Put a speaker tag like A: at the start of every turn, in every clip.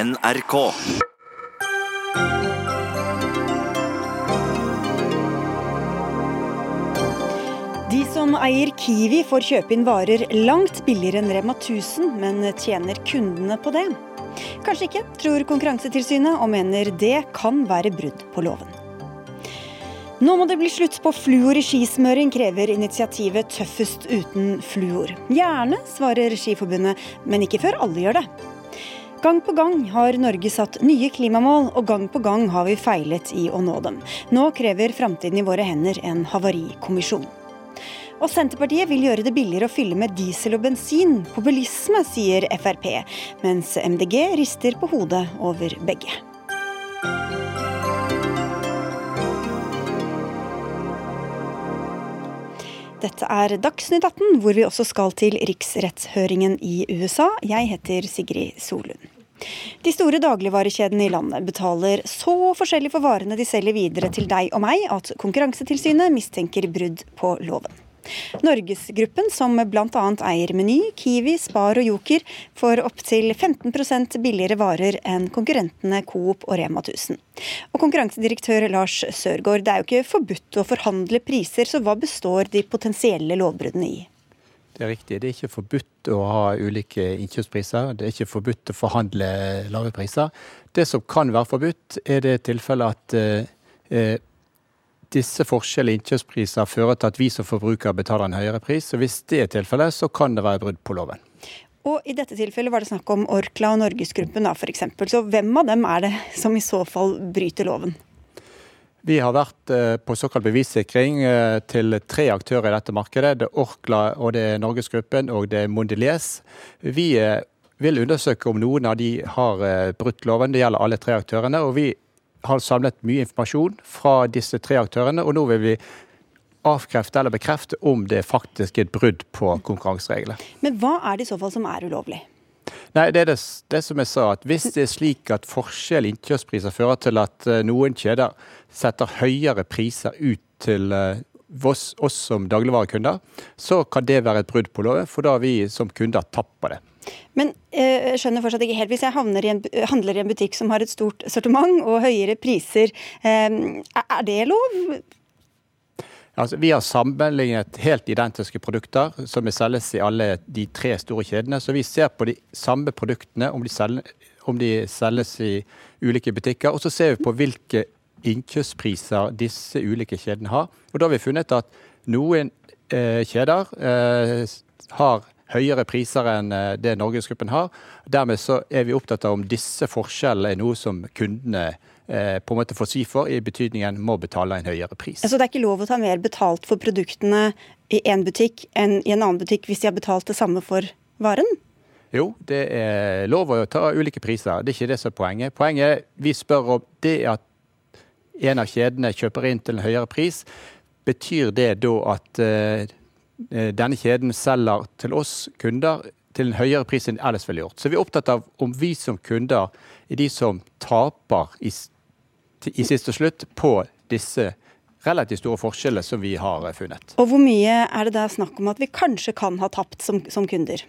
A: NRK.
B: De som eier Kiwi får kjøpe inn varer langt billigere enn Rema 1000, men tjener kundene på det? Kanskje ikke, tror Konkurransetilsynet, og mener det kan være brudd på loven. Nå må det bli slutt på fluor i skismøring, krever initiativet Tøffest uten fluor. Gjerne, svarer Skiforbundet, men ikke før alle gjør det. Gang på gang har Norge satt nye klimamål, og gang på gang har vi feilet i å nå dem. Nå krever framtiden i våre hender en havarikommisjon. Og Senterpartiet vil gjøre det billigere å fylle med diesel og bensin. Populisme, sier Frp, mens MDG rister på hodet over begge. Dette er Dagsnytt 18, hvor vi også skal til riksrettshøringen i USA. Jeg heter Sigrid Solund. De store dagligvarekjedene i landet betaler så forskjellig for varene de selger videre til deg og meg, at Konkurransetilsynet mistenker brudd på loven. Norgesgruppen, som bl.a. eier Meny, Kiwi, Spar og Joker, får opptil 15% billigere varer enn konkurrentene Coop og Rema 1000. Og konkurransedirektør Lars Sørgaard, det er jo ikke forbudt å forhandle priser, så hva består de potensielle lovbruddene i?
C: Det er riktig. Det er ikke forbudt å ha ulike innkjøpspriser. Det er ikke forbudt å forhandle lave priser. Det som kan være forbudt, er det tilfellet at eh, disse forskjellige innkjøpspriser fører til at vi som forbrukere betaler en høyere pris. og Hvis det er tilfellet, så kan det være brudd på loven.
B: Og I dette tilfellet var det snakk om Orkla og Norgesgruppen f.eks. Så hvem av dem er det som i så fall bryter loven?
C: Vi har vært eh, på såkalt bevissikring eh, til tre aktører i dette markedet. Det er Orkla, og det er Norgesgruppen og det er Mondelies. Vi eh, vil undersøke om noen av de har brutt loven. Det gjelder alle tre aktørene. og vi har samlet mye informasjon fra disse tre aktørene, og nå vil vi avkrefte eller bekrefte om det faktisk er et brudd på konkurransereglene.
B: Men hva er det i så fall som er ulovlig?
C: Nei, det er det, det, som jeg sa, at Hvis det er slik at forskjell i innkjøpspriser fører til at eh, noen kjeder setter høyere priser ut til uh, oss, oss, som dagligvarekunder, så kan det være et brudd på loven, for da har vi som kunder tapt det.
B: Men eh, jeg skjønner fortsatt ikke helt, hvis jeg i en, handler i en butikk som har et stort sortiment og høyere priser, eh, er det lov?
C: Altså, vi har sammenlignet helt identiske produkter som selges i alle de tre store kjedene. Så vi ser på de samme produktene, om de, selges, om de selges i ulike butikker. Og så ser vi på hvilke innkjøpspriser disse ulike kjedene har. Og da har vi funnet at noen eh, kjeder eh, har høyere priser enn eh, det Norgesgruppen har. Dermed så er vi opptatt av om disse forskjellene er noe som kundene eh, på en måte får si for, i betydningen må betale en høyere pris.
B: Så det er ikke lov å ta mer betalt for produktene i én butikk enn i en annen butikk hvis de har betalt det samme for varen?
C: Jo, det er lov å ta ulike priser. Det er ikke det som er poenget. Poenget er vi spør om det at en av kjedene kjøper inn til en høyere pris. Betyr det da at Eh, denne kjeden selger til oss kunder til en høyere pris enn ellers ville gjort. Så vi er opptatt av om vi som kunder er de som taper i, i siste slutt på disse relativt store forskjellene som vi har eh, funnet.
B: Og Hvor mye er det da snakk om at vi kanskje kan ha tapt som, som kunder?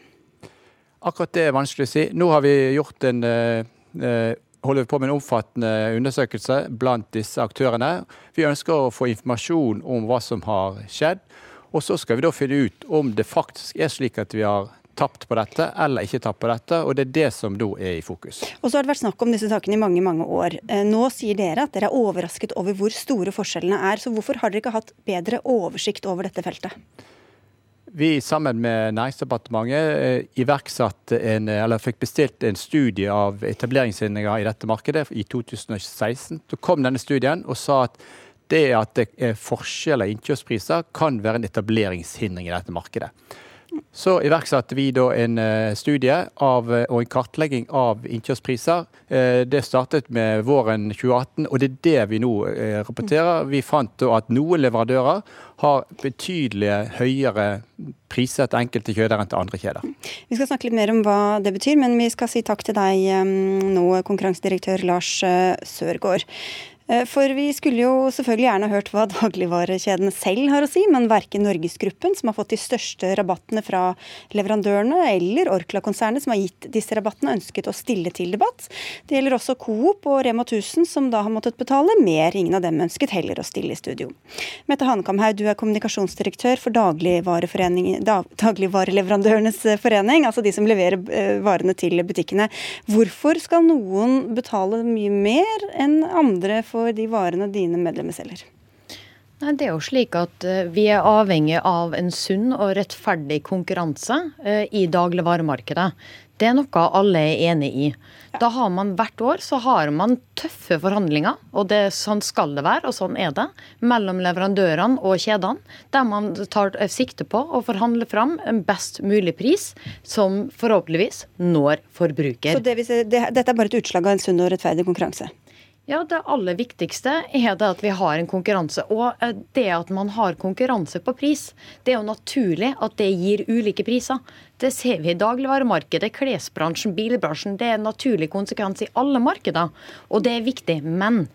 C: Akkurat det er vanskelig å si. Nå har vi gjort en uh, holder vi på med en omfattende undersøkelse blant disse aktørene. Vi ønsker å få informasjon om hva som har skjedd. Og så skal vi da finne ut om det faktisk er slik at vi har tapt på dette eller ikke tapt på dette, og det er det som da er i fokus.
B: Og så har det vært snakk om disse sakene i mange mange år. Eh, nå sier dere at dere er overrasket over hvor store forskjellene er. Så hvorfor har dere ikke hatt bedre oversikt over dette feltet?
C: Vi sammen med Næringsdepartementet eh, iverksatte en, eller fikk bestilt en studie av etableringshindringer i dette markedet i 2016. Så kom denne studien og sa at det at det er forskjeller i innkjøpspriser kan være en etableringshindring i dette markedet. Så iverksatte vi da en eh, studie av, eh, og en kartlegging av innkjøpspriser. Eh, det startet med våren 2018, og det er det vi nå rapporterer. Vi fant da at noen leverandører har betydelig høyere priser til enkelte kjeder enn til andre kjeder.
B: Vi skal snakke litt mer om hva det betyr, men vi skal si takk til deg nå, konkurransedirektør Lars Sørgaard. Eh, for vi skulle jo selvfølgelig gjerne hørt hva dagligvarekjedene selv har å si, men verken Norgesgruppen, som har fått de største rabattene fra leverandørene, eller Orkla-konsernet, som har gitt disse rabattene, ønsket å stille til debatt. Det gjelder også Coop og Rema 1000, som da har måttet betale mer. Ingen av dem ønsket heller å stille i studio. Mette Hanekamhaug, du er kommunikasjonsdirektør for Dagligvareleverandørenes forening, altså de som leverer eh, varene til butikkene. Hvorfor skal noen betale mye mer enn andre for de varene dine medlemmer selger?
A: Nei, det er jo slik at eh, Vi er avhengig av en sunn og rettferdig konkurranse eh, i dagligvaremarkedet. Det er noe alle er enig i. Da har man hvert år så har man tøffe forhandlinger, og det, sånn skal det være, og sånn er det, mellom leverandørene og kjedene, der man tar sikte på å forhandle fram en best mulig pris som forhåpentligvis når forbruker.
B: Så det, Dette er bare et utslag av en sunn og rettferdig konkurranse?
A: Ja, Det aller viktigste er det at vi har en konkurranse. Og eh, det at man har konkurranse på pris, det er jo naturlig at det gir ulike priser. Det ser vi i dagligvaremarkedet, klesbransjen, bilbransjen. Det er en naturlig konsekvens i alle markeder, og det er viktig. Men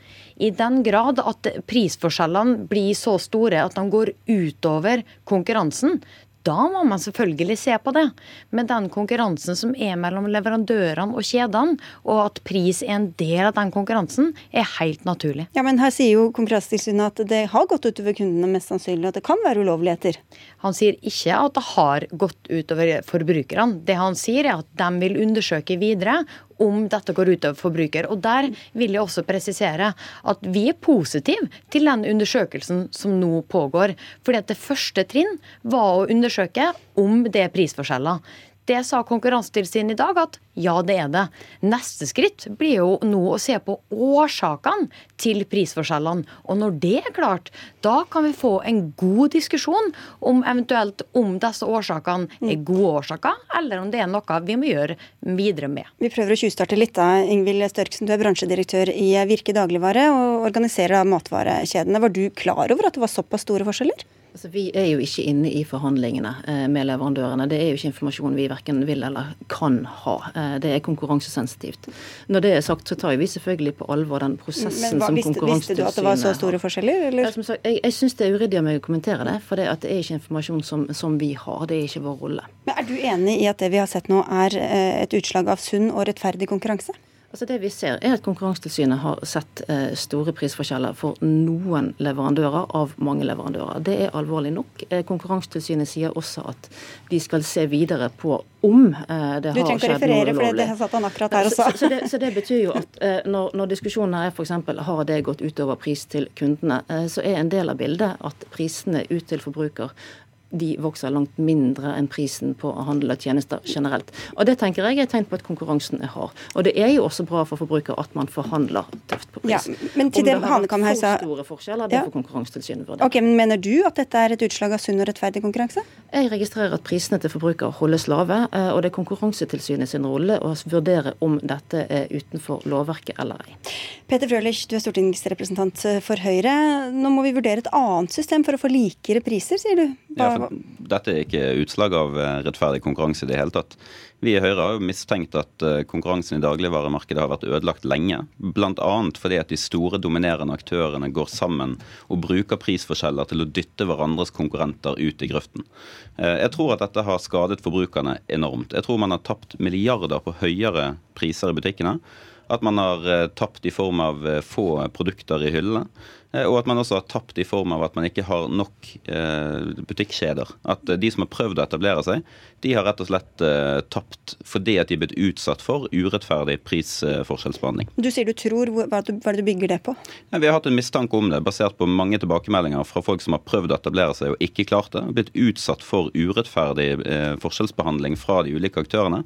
A: i den grad at prisforskjellene blir så store at de går utover konkurransen, da må man selvfølgelig se på det. Men den konkurransen som er mellom leverandørene og kjedene, og at pris er en del av den konkurransen, er helt naturlig.
B: Ja, Men her sier jo Konkurransetilsynet at det har gått utover kundene, mest sannsynlig, at det kan være ulovligheter.
A: Han sier ikke at det har gått utover forbrukerne. Det han sier er at de vil undersøke videre om dette går utover forbruker. Og Der vil jeg også presisere at vi er positive til den undersøkelsen som nå pågår. Fordi at det første trinn var å undersøke om det er prisforskjeller. Det sa Konkurransetilsynet i dag, at ja, det er det. Neste skritt blir jo nå å se på årsakene til prisforskjellene. Og når det er klart, da kan vi få en god diskusjon om eventuelt om disse årsakene er gode årsaker, eller om det er noe vi må gjøre videre med.
B: Vi prøver å tjuvstarte litt da. Ingvild Størksen, du er bransjedirektør i Virke dagligvare og organiserer matvarekjedene. Var du klar over at det var såpass store forskjeller?
D: Altså, vi er jo ikke inne i forhandlingene eh, med leverandørene. Det er jo ikke informasjon vi verken vil eller kan ha. Eh, det er konkurransesensitivt. Når det er sagt, så tar vi selvfølgelig på alvor den prosessen
B: hva,
D: som
B: visste, Visste du at det var så store forskjeller? Eller?
D: Ja, sagt, jeg jeg syns det er uryddig av meg å kommentere det, for det, det er ikke informasjon som, som, vi har. Det er ikke vår rolle.
B: Men Er du enig i at det vi har sett nå er eh, et utslag av sunn og rettferdig konkurranse?
D: Altså Det vi ser er at Konkurransetilsynet har sett eh, store prisforskjeller for noen leverandører av mange leverandører. Det er alvorlig nok. Eh, Konkurransetilsynet sier også at de skal se videre på om eh, det har skjedd noe ulovlig. Du trenger ikke referere,
B: for det satt han akkurat her og
D: sa. Så, så, det, så, det, betyr jo at når, når diskusjonen er f.eks. har det gått utover pris til kundene, så er en del av bildet at prisene ut til forbruker de vokser langt mindre enn prisen på å og tjenester generelt. Og Det tenker jeg er et tegn på at konkurransen er hard. Og det er jo også bra for forbrukere at man forhandler tøft på pris. Ja,
B: men til Om det, har vært for
D: store forskjeller, det ja. får Konkurransetilsynet vurdere.
B: Okay, men mener du at dette er et utslag av sunn og rettferdig konkurranse?
D: Jeg registrerer at prisene til forbrukere holdes lave, eh, og det er Konkurransetilsynet sin rolle å vurdere om dette er utenfor lovverket eller ei.
B: Peter Frølich, du er stortingsrepresentant for Høyre. Nå må vi vurdere et annet system for å få likere priser, sier du.
E: Hva... for dette er ikke utslag av eh, rettferdig konkurranse i det hele tatt. Vi i Høyre har jo mistenkt at eh, konkurransen i dagligvaremarkedet har vært ødelagt lenge. Bl.a. fordi at de store dominerende aktørene går sammen og bruker prisforskjeller til å dytte hverandres konkurrenter ut i grøften. Eh, jeg tror at dette har skadet forbrukerne enormt. Jeg tror man har tapt milliarder på høyere priser i butikkene. At man har tapt i form av få produkter i hyllene. Eh, og at man også har tapt i form av at man ikke har nok eh, butikkjeder. At eh, de som har prøvd å etablere seg, de har rett og slett tapt fordi at de er blitt utsatt for urettferdig prisforskjellsbehandling.
B: Du sier du tror. Hva er det du bygger det på?
E: Ja, vi har hatt en mistanke om det, basert på mange tilbakemeldinger fra folk som har prøvd å etablere seg og ikke klart det. Blitt utsatt for urettferdig forskjellsbehandling fra de ulike aktørene.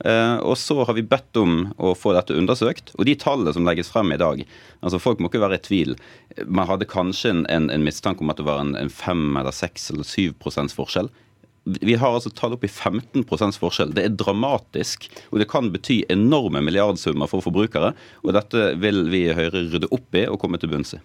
E: Og så har vi bedt om å få dette undersøkt. Og de tallene som legges frem i dag, altså folk må ikke være i tvil man hadde kanskje en, en, en, mistanke om at det var en, en 5 eller 6 eller 7% forskjell. Vi har altså tall opp i 15% forskjell. Det er dramatisk. Og det kan bety enorme milliardsummer for forbrukere. Og dette vil vi i Høyre rydde opp i og komme til bunns i.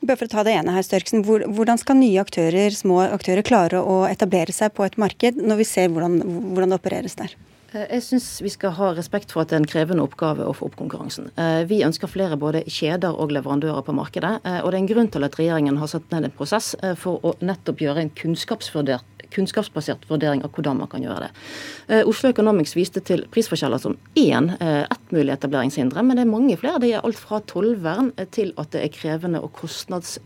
B: Bare for å ta det ene her, Størksen. Hvordan skal nye aktører, små aktører klare å etablere seg på et marked, når vi ser hvordan, hvordan det opereres der?
D: Eh, jeg syns vi skal ha respekt for at det er en krevende oppgave å få opp konkurransen. Eh, vi ønsker flere både kjeder og leverandører på markedet. Eh, og det er en grunn til at regjeringen har satt ned en prosess for å nettopp gjøre en kunnskapsbasert vurdering av hvordan man kan gjøre det. Oslo Economics viste til prisforskjeller som én, ett mulig etableringshindre, men det er mange flere. Det er alt fra tollvern til at det er krevende og kostnads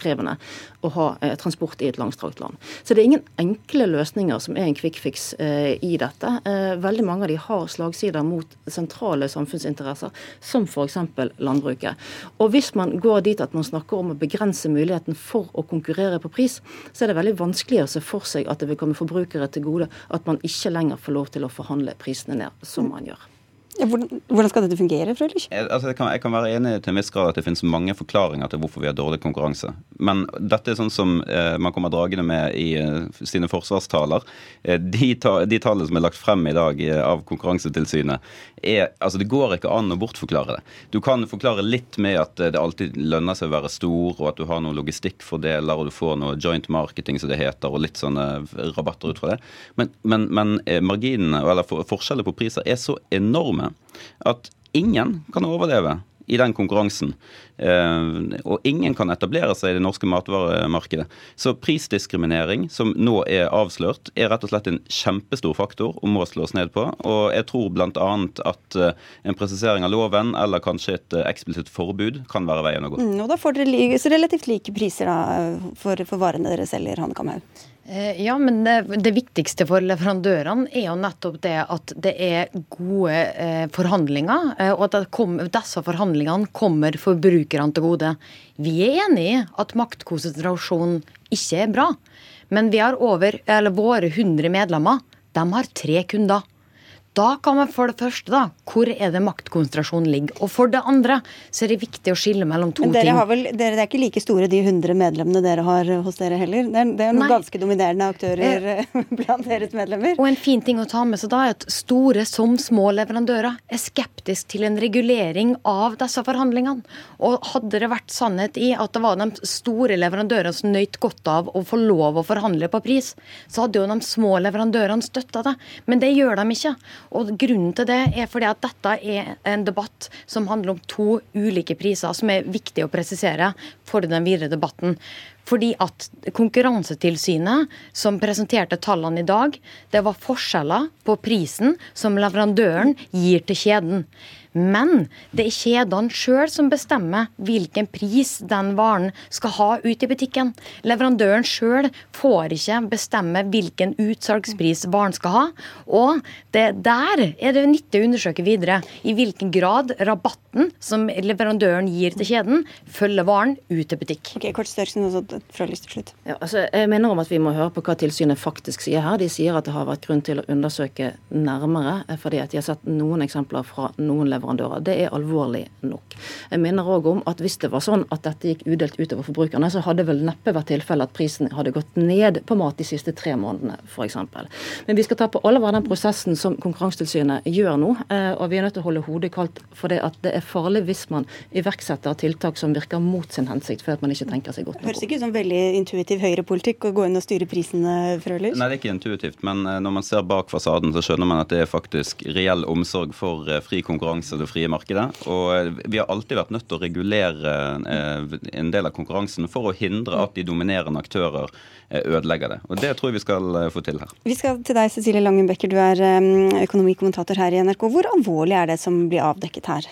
D: krevende å ha eh, transport i et langstrakt land. Så det er ingen enkle løsninger som er en quick fix eh, i dette. Eh, veldig mange av de har slagsider mot sentrale samfunnsinteresser, som f.eks. landbruket. Og hvis man går dit at man snakker om å begrense muligheten for å konkurrere på pris, så er det veldig vanskelig å se for seg at det vil komme forbrukere til gode at man ikke lenger får lov til å forhandle prisene ned, som man gjør.
B: Hvordan, skal dette fungere, Frølich?
E: Altså, jeg, jeg, kan, være enig til en viss grad at det finnes mange forklaringer til hvorfor vi har dårlig konkurranse. Men dette er sånn som eh, man kommer dragende med i eh, sine forsvarstaler. Eh, de, ta, de, tallene som er lagt frem i dag eh, av Konkurransetilsynet, er Altså, det går ikke an å bortforklare det. Du kan forklare litt med at eh, det alltid lønner seg å være stor, og at du har noen logistikkfordeler, og du får noe joint marketing, som det heter, og litt sånne rabatter ut fra det. Men, men, men eh, marginene, eller forskjeller på priser, er så enorme at ingen kan overleve i den konkurransen. Eh, og ingen kan etablere seg i det norske matvaremarkedet. Så prisdiskriminering, som nå er avslørt, er rett og slett en kjempestor faktor og må slås ned på. Og jeg tror bl.a. at eh, en presisering av loven eller kanskje et eh, eksplisitt forbud kan være veien å gå.
B: Mm, og da får dere relativt like priser da, for, for varene dere selger, Hanne Kamhaug?
A: Eh, ja, men det, det, viktigste for leverandørene er jo nettopp det at det er gode eh, forhandlinger, eh, og at kom, disse forhandlingene kommer forbrukerne til gode. Vi er enig i at maktkonsentrasjon ikke er bra, men vi har over, eller våre 100 medlemmer de har tre kunder. Da kan man for det første, da, hvor er det maktkonsentrasjonen ligger. Og for det andre så er det viktig å skille mellom to
B: Men dere
A: ting.
B: Har vel, dere, det er ikke like store de 100 medlemmene dere har hos dere heller? Det er, det er noen ganske dominerende aktører eh, blant deres medlemmer?
A: Og en fin ting å ta med seg da er at store som små leverandører er skeptisk til en regulering av disse forhandlingene. Og hadde det vært sannhet i at det var de store leverandørene som nøyt godt av å få lov å forhandle på pris, så hadde jo de små leverandørene støtta det. Men det gjør de ikke. Og Grunnen til det er fordi at dette er en debatt som handler om to ulike priser, som er viktig å presisere for den videre debatten. Fordi at Konkurransetilsynet, som presenterte tallene i dag, det var forskjeller på prisen som leverandøren gir til kjeden. Men det er kjedene sjøl som bestemmer hvilken pris den varen skal ha ut i butikken. Leverandøren sjøl får ikke bestemme hvilken utsalgspris varen skal ha. Og det der er det nyttig å undersøke videre i hvilken grad rabatten som leverandøren gir til kjeden, følger varen ut til butikk.
B: Ok, kort størrelsen også fra lyst til slutt.
D: Ja, altså, jeg mener om at vi må høre på hva tilsynet faktisk sier her. De sier at det har vært grunn til å undersøke nærmere, fordi at de har sett noen eksempler fra noen leverandører leverandører. Det er alvorlig nok. Jeg minner òg om at hvis det var sånn at dette gikk udelt utover forbrukerne, så hadde vel neppe vært tilfelle at prisen hadde gått ned på mat de siste tre månedene, f.eks. Men vi skal ta på alvor den prosessen som Konkurransetilsynet gjør nå, eh, og vi er nødt til å holde hodet kaldt for det at det er farlig hvis man iverksetter tiltak som virker mot sin hensikt, fordi at man ikke tenker seg godt nok
B: om. Høres ikke ut som veldig intuitiv høyrepolitikk å gå inn og styre prisene, Frølich?
E: Nei, det er ikke intuitivt, men eh, når man ser bak fasaden, så skjønner man at det er faktisk reell omsorg for eh, fri konkurranse det frie markedet. Og eh, vi har alltid vært nødt til å regulere eh, en del av konkurransen for å hindre at de dominerende aktører eh, ødelegger det. Og Det tror jeg vi skal få til her.
B: Vi skal til deg, Cecilie Langen du er økonomikommentator her i NRK. Hvor alvorlig er det som blir avdekket her?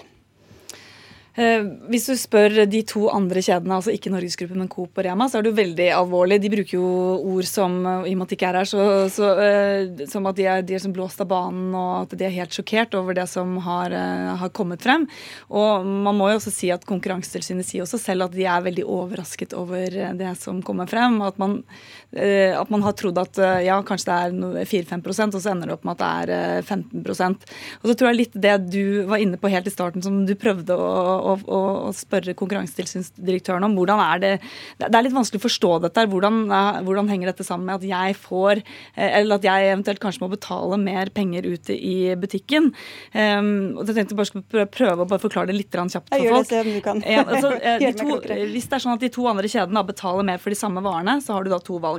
F: Eh, hvis du spør de to andre kjedene, altså ikke Norgesgruppen, men Coop og Rema, så er det jo veldig alvorlig. De bruker jo ord som, i og med at de ikke er her, så, så, uh, som at de er, de er som blåst av banen, og at de er helt sjokkert over det som har, har, kommet frem. Og man må jo også si at Konkurransetilsynet sier også selv at de er veldig overrasket over det som kommer frem. og At man, at man har trodd at ja, kanskje det er 4-5% og så ender det opp med at det er 15% Og så tror jeg litt det du var inne på helt i starten, som du prøvde å å, å, å spørre konkurransetilsynsdirektøren om hvordan er det Det er litt vanskelig å forstå dette. Hvordan, hvordan henger dette sammen med at jeg får Eller at jeg eventuelt kanskje må betale mer penger ute i butikken. Um, og jeg tenkte bare skulle prøve å bare forklare det litt kjapt for
B: folk. Det. Ja, altså,
F: de to, hvis det er sånn at de to andre kjedene betaler mer for de samme varene, så har du da to valg.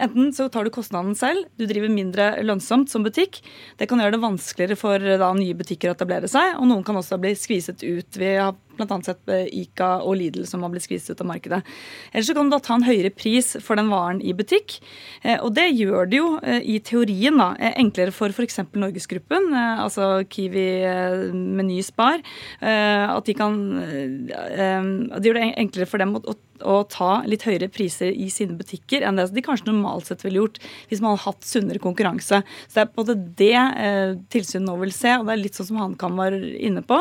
F: Enten så tar du kostnaden selv, du driver mindre lønnsomt som butikk. Det kan gjøre det vanskeligere for da, nye butikker å etablere seg, og noen kan også bli skviset ut. Vi har bl.a. sett eh, Ica og Lidl som har blitt skvist ut av markedet. Eller så kan du da ta en høyere pris for den varen i butikk. Eh, og det gjør det jo eh, i teorien da, enklere for f.eks. Norgesgruppen, altså Kiwi, Meny, Spar, at de kan Det gjør det enklere for dem å å ta litt høyere priser i sine butikker enn det de kanskje normalt sett ville gjort hvis man hadde hatt sunnere konkurranse. Så Det er både det tilsynet nå vil se, og det er litt sånn som han kan være inne på.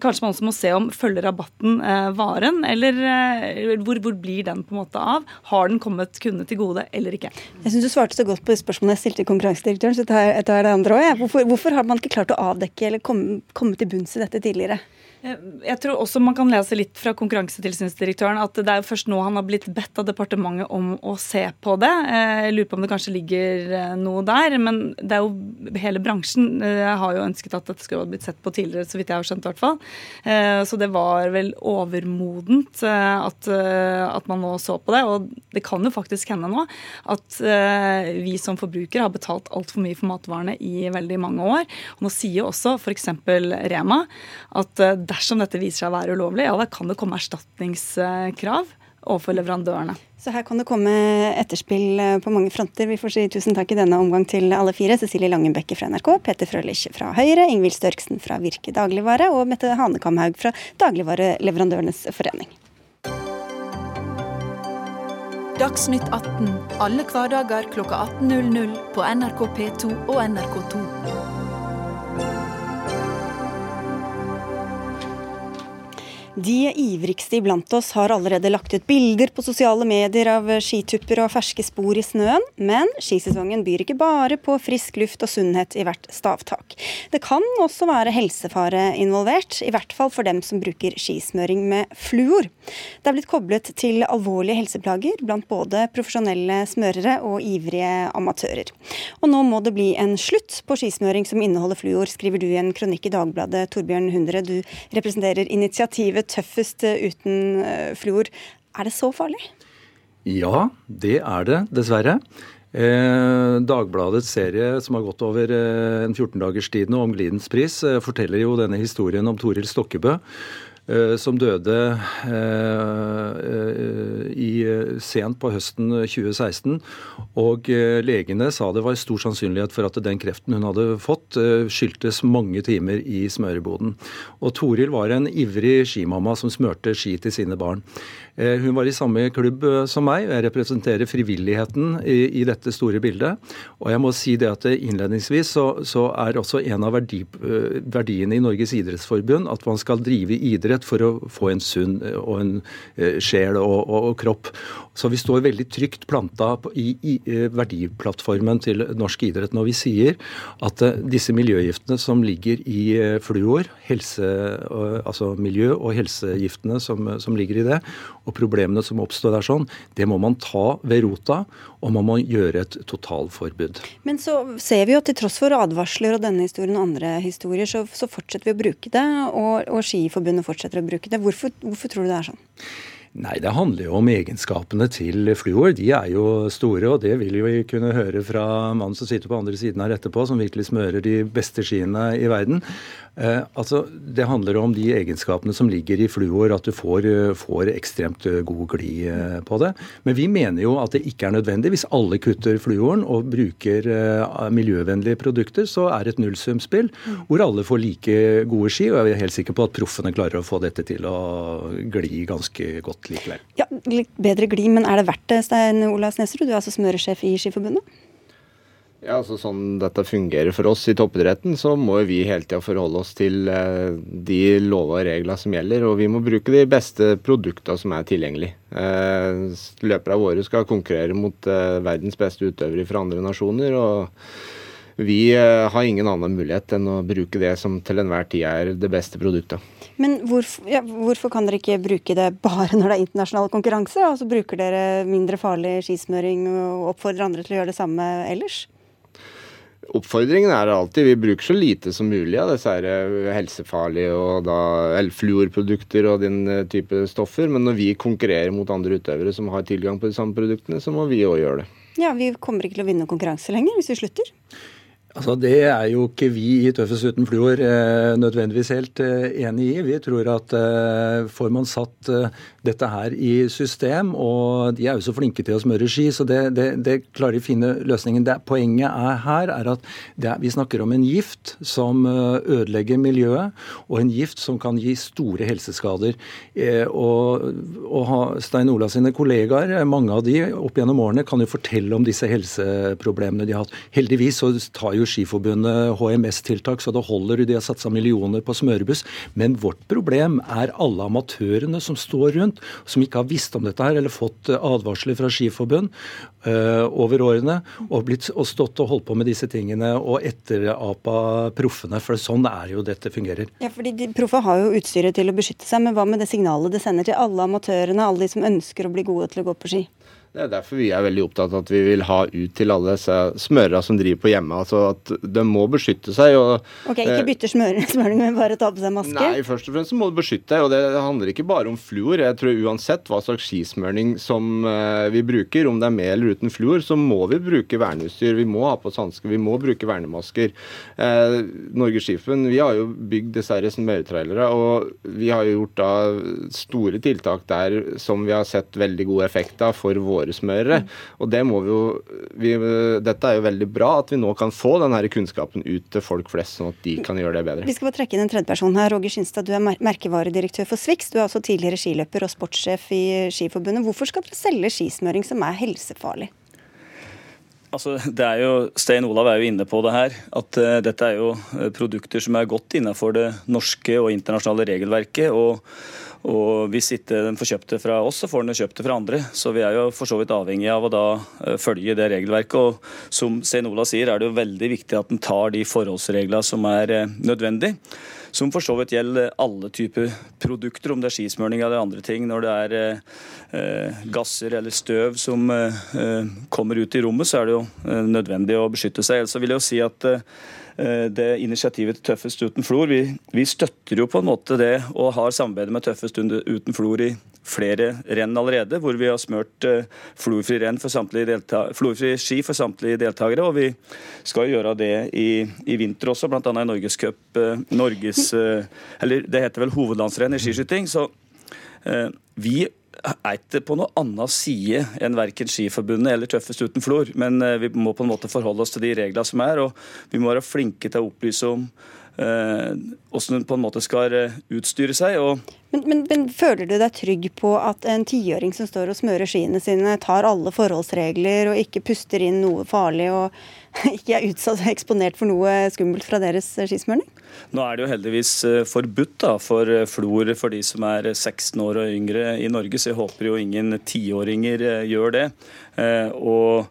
F: Kanskje man også må se om følger rabatten eh, varen, eller eh, hvor, hvor, blir den på en måte av? Har den kommet kundene til gode eller ikke?
B: Jeg syns du svarte så godt på spørsmålet jeg stilte konkurransedirektøren, så jeg tar det andre òg. Hvorfor, hvorfor, har man ikke klart å avdekke eller komme, komme til bunns i dette tidligere?
F: Eh, jeg tror også man kan lese litt fra konkurransetilsynsdirektøren at det er først nå han har blitt bedt av departementet om å se på det. Eh, jeg lurer på om det kanskje ligger eh, noe der. Men det er jo hele bransjen har jo ønsket at dette skulle blitt sett på tidligere, så vidt jeg har skjønt i hvert fall. Så det var vel overmodent at, at man nå så på det. Og det kan jo faktisk hende nå at vi som forbrukere har betalt altfor mye for matvarene i veldig mange år. Og nå sier også f.eks. Rema at dersom dette viser seg å være ulovlig, ja, da kan det komme erstatningskrav overfor leverandørene.
B: Så her kan det komme etterspill eh, på mange fronter. Vi får si tusen takk i denne omgang til alle fire. Cecilie Langenbekke fra NRK, Peter Frølich fra Høyre, Ingvild Størksen fra Virke dagligvare og Mette Hanekamhaug fra Dagligvareleverandørenes forening.
G: Dagsnytt 18 alle hverdager klokka 18.00 på NRK P2 og NRK2.
B: De ivrigste iblant oss har allerede lagt ut bilder på sosiale medier av skitupper og ferske spor i snøen, men skisesongen byr ikke bare på frisk luft og sunnhet i hvert stavtak. Det kan også være helsefare involvert, i hvert fall for dem som bruker skismøring med fluor. Det er blitt koblet til alvorlige helseplager blant både profesjonelle smørere og ivrige amatører. Og nå må det bli en slutt på skismøring som inneholder fluor, skriver du i en kronikk i Dagbladet, Torbjørn Hundre. Du representerer initiativet tøffest eh, uten eh, fluor. Er det så farlig?
H: Ja, det er det, dessverre. Eh, Dagbladets serie som har gått over eh, en 14 dagers tid nå, om Glidens pris, eh, forteller jo denne historien om Toril Stokkebø. Eh, som døde i, sent på høsten 2016. Og legene sa det var stor sannsynlighet for at den kreften hun hadde fått, skyldtes mange timer i smøreboden. Og Toril var en ivrig skimamma som smørte ski til sine barn. Eh, hun var i samme klubb eh, som meg. og Jeg representerer frivilligheten i, i dette store bildet. Og jeg må si det at innledningsvis så, så er også en av verdi, eh, verdiene i Norges idrettsforbund at man skal drive idrett for å få en sunn og en sjel og, og, og kropp. Så vi står veldig trygt planta i, i, verdiplattformen til norsk idrett når vi sier at disse miljøgiftene som ligger i fluor, helse, altså miljø- og helsegiftene som, som ligger i det, og problemene som oppstår der sånn, det må man ta ved rota, og man må gjøre et totalforbud.
B: Men så ser vi jo at til tross for advarsler og denne historien og andre historier, så, så fortsetter vi å bruke det, og, og Skiforbundet fortsetter å bruke det. Hvorfor, hvorfor tror du det er sånn?
H: Nei, det handler jo om egenskapene til fluor. De er jo store, og det vil vi kunne høre fra mannen som sitter på andre siden her etterpå, som virkelig smører de beste skiene i verden. Eh, altså, Det handler om de egenskapene som ligger i fluor, at du får, eh, får ekstremt eh, god glid eh, på det. Men vi mener jo at det ikke er nødvendig. Hvis alle kutter fluoren og bruker eh, miljøvennlige produkter, så er det et nullsumspill hvor alle får like gode ski. Og jeg er helt sikker på at proffene klarer å få dette til å gli ganske godt likevel.
B: Ja, litt bedre glid, men er det verdt det, Stein Ola Snesrud? Du er altså smøresjef i Skiforbundet?
I: Ja, altså Sånn dette fungerer for oss i toppidretten, så må vi hele tida forholde oss til eh, de lover og regler som gjelder. Og vi må bruke de beste produktene som er tilgjengelig. Eh, løperne våre skal konkurrere mot eh, verdens beste utøvere fra andre nasjoner. og vi eh, har ingen annen mulighet enn å bruke det som til enhver tid er det beste produktet.
B: Men hvorfor, ja, hvorfor kan dere ikke bruke det bare når det er internasjonal konkurranse? Og så bruker dere mindre farlig skismøring og oppfordrer andre til å gjøre det samme ellers?
I: Oppfordringen er alltid vi bruker så lite som mulig av disse eh, helsefarlige og da fluorprodukter og den eh, type stoffer. Men når vi konkurrerer mot andre utøvere som har tilgang på de samme produktene, så må vi òg gjøre det.
B: Ja, Vi kommer ikke til å vinne konkurranse lenger hvis vi slutter?
H: Altså, Det er jo ikke vi i Tøffes uten fluor eh, nødvendigvis helt eh, enig i. Vi tror at eh, får man satt eh, dette her i system, og de er jo så flinke til å smøre ski, så det, det, det klarer de å finne løsningen. Det, poenget er her er at er, vi snakker om en gift som eh, ødelegger miljøet, og en gift som kan gi store helseskader. Eh, og, og Stein Ola sine kollegaer, mange av de opp gjennom årene, kan jo fortelle om disse helseproblemene de har hatt. Heldigvis så tar jo jo Skiforbundet HMS-tiltak, så det holder. De har satsa millioner på smørebuss. Men vårt problem er alle amatørene som står rundt, som ikke har visst om dette her, eller fått eh, advarsler fra Skiforbund uh, over årene, og, blitt, og stått og holdt på med disse tingene og etterapa proffene. For sånn er jo dette fungerer.
B: Ja, fordi de Proffe har jo utstyret til å beskytte seg, men hva med det signalet det sender til alle amatørene, alle de som ønsker å bli gode til å gå på ski?
I: Det er derfor vi er veldig opptatt av at vi vil ha ut til alle disse smørere som driver på hjemme. altså at De må beskytte seg. Og,
B: ok, Ikke eh, bytte smøring, men bare ta på seg maske?
I: Nei, først og fremst må du beskytte deg. og Det handler ikke bare om fluor. Jeg tror Uansett hva slags skismøring som uh, vi bruker, om det er med eller uten fluor, så må vi bruke verneutstyr. Vi må ha på oss hansker, vi må bruke vernemasker. Eh, Norges Skiforbund vi har jo bygd disse smøretrailere, og vi har jo gjort da store tiltak der som vi har sett veldig god effekt av for våre våre smørere. Og det må vi jo vi, Dette er jo veldig bra at vi nå kan få denne kunnskapen ut til folk flest, sånn at de kan gjøre det bedre.
B: Vi skal bare trekke inn en tredjeperson her. Roger Skinstad, du er merkevaredirektør for Swix. Du er også tidligere skiløper og sportssjef i Skiforbundet. Hvorfor skal dere selge skismøring som er helsefarlig?
J: Altså, det er jo, Stein Olav er jo inne på det her. At uh, dette er jo uh, produkter som er godt innenfor det norske og internasjonale regelverket. og og hvis ikke den får kjøpt det fra oss, så får den kjøpt det fra andre. Så vi er jo for så vidt avhengig av å da eh, følge det regelverket. Og som Senola Ola sier, er det jo veldig viktig at en tar de forholdsreglene som er eh, nødvendig. Som for så vidt gjelder alle typer produkter, om det er skismørning eller andre ting. Når det er eh, gasser eller støv som eh, kommer ut i rommet, så er det jo eh, nødvendig å beskytte seg. Ellers vil jeg jo si at eh, Eh, det initiativet til Tøffest uten flor. Vi, vi, støtter jo på en måte det og har samarbeidet med Tøffest uten flor i flere renn allerede, hvor vi har smørt uh, florfri, florfri ski for samtlige deltakere. Og vi skal gjøre det i, i vinter også, bl.a. i Norgescup. Norges Eller det heter vel hovedlandsrenn i skiskyting. Så vi er ikke på noe annen side enn verken Skiforbundet eller Tøffest uten flor. Men eh, vi må på en måte forholde oss til de reglene som er, og vi må være flinke til å opplyse om hvordan hun på en måte skal eh, utstyre seg.
B: Men, men, men, føler du deg trygg på at en tiåring som står og smører skiene sine, tar alle forholdsregler og ikke puster inn noe farlig og ikke er utsatt og eksponert for noe skummelt fra deres skismøring?
J: Nå er det jo heldigvis eh, forbudt da, for flor for de som er 16 år og yngre i Norge, så jeg håper jo ingen tiåringer gjør det. Og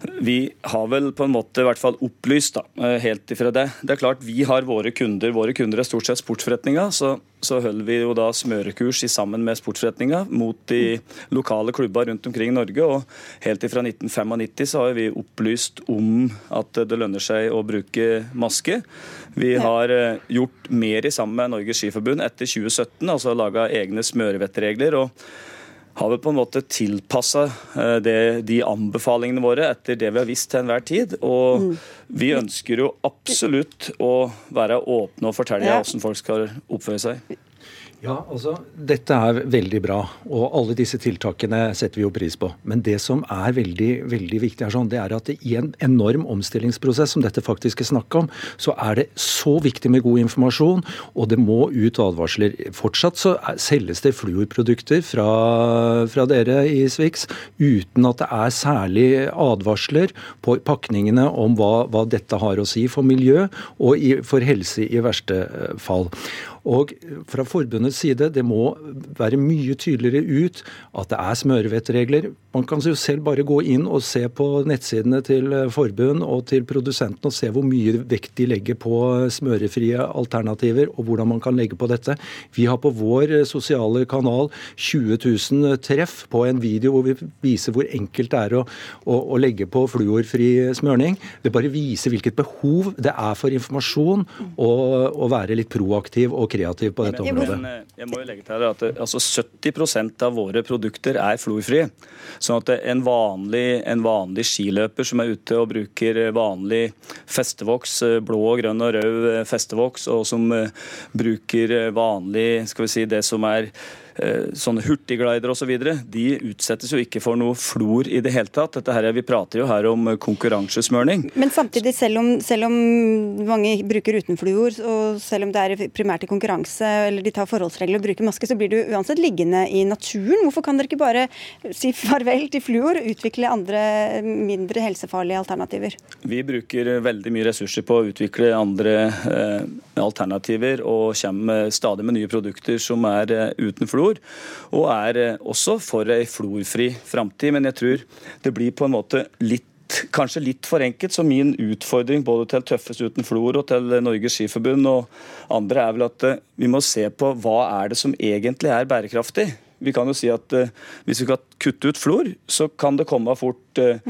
J: vi har vel på en måte i hvert fall opplyst da, eh, helt ifra det. Det er klart Vi har våre kunder. Våre kunder er stort sett sportsforretninger. Så, så holder vi jo da smørekurs sammen med sportsforretninger mot de lokale klubber rundt omkring i Norge. Og helt ifra 1995 så har vi opplyst om at det lønner seg å bruke maske. Vi har eh, gjort mer i sammen med Norges Skiforbund etter 2017, altså laga egne smørevettregler. og har vi på en måte tilpassa eh, de anbefalingene våre etter det vi har visst til enhver tid. Og mm. vi ønsker jo absolutt å være åpne og fortelle ja. hvordan folk skal oppføre seg.
H: Ja, altså, Dette er veldig bra, og alle disse tiltakene setter vi jo pris på. Men det som er veldig veldig viktig, er sånn, det er at i en enorm omstillingsprosess, som dette faktisk er snakk om, så er det så viktig med god informasjon, og det må ut advarsler. Fortsatt så selges det fluorprodukter fra, fra dere i Swix uten at det er særlig advarsler på pakningene om hva, hva dette har å si for miljø og i, for helse i verste eh, fall. Og fra forbundets side, det må være mye tydeligere ut at det er smørevettregler Man kan jo selv bare gå inn og se på nettsidene til eh, forbund og til produsenten og se hvor mye vekt de legger på smørefrie alternativer og hvordan man kan legge på dette. Vi har på vår eh, sosiale kanal 20 000 treff på en video hvor vi viser hvor enkelt det er å, å, å legge på fluorfri smørning. Det bare viser hvilket behov det er for informasjon og å være litt proaktiv og kreativ på dette området.
J: Men, jeg må jo legge til at altså 70% av våre produkter er fluorfrie. Sånn at en vanlig, en vanlig, skiløper som er ute og bruker vanlig festevoks, blå, grønn og rød festevoks, og som eh, bruker vanlig skal vi si, det som er Eh, sånne hurtigglidere osv. Så de utsettes jo ikke for noe flor i det hele tatt. Dette her, Vi prater jo her om konkurransesmørning.
B: Men samtidig, selv om, selv om mange bruker utenfluor, og selv om det er primært i konkurranse, eller de tar forholdsregler og bruker maske, så blir du uansett liggende i naturen. Hvorfor kan dere ikke bare si farvel til fluor og utvikle andre mindre helsefarlige alternativer?
J: Vi bruker veldig mye ressurser på å utvikle andre eh, alternativer, og kommer stadig med nye produkter som er eh, uten fluor fluor, og er eh, også for ei florfri framtid. Men jeg tror det blir på en måte litt kanskje litt for enkelt. Så min utfordring både til Tøffes uten flor og til Norges Skiforbund og andre er vel at eh, vi må se på hva er det som egentlig er bærekraftig. Vi kan jo si at uh, Hvis vi kan kutte ut flor, så kan det komme fort uh,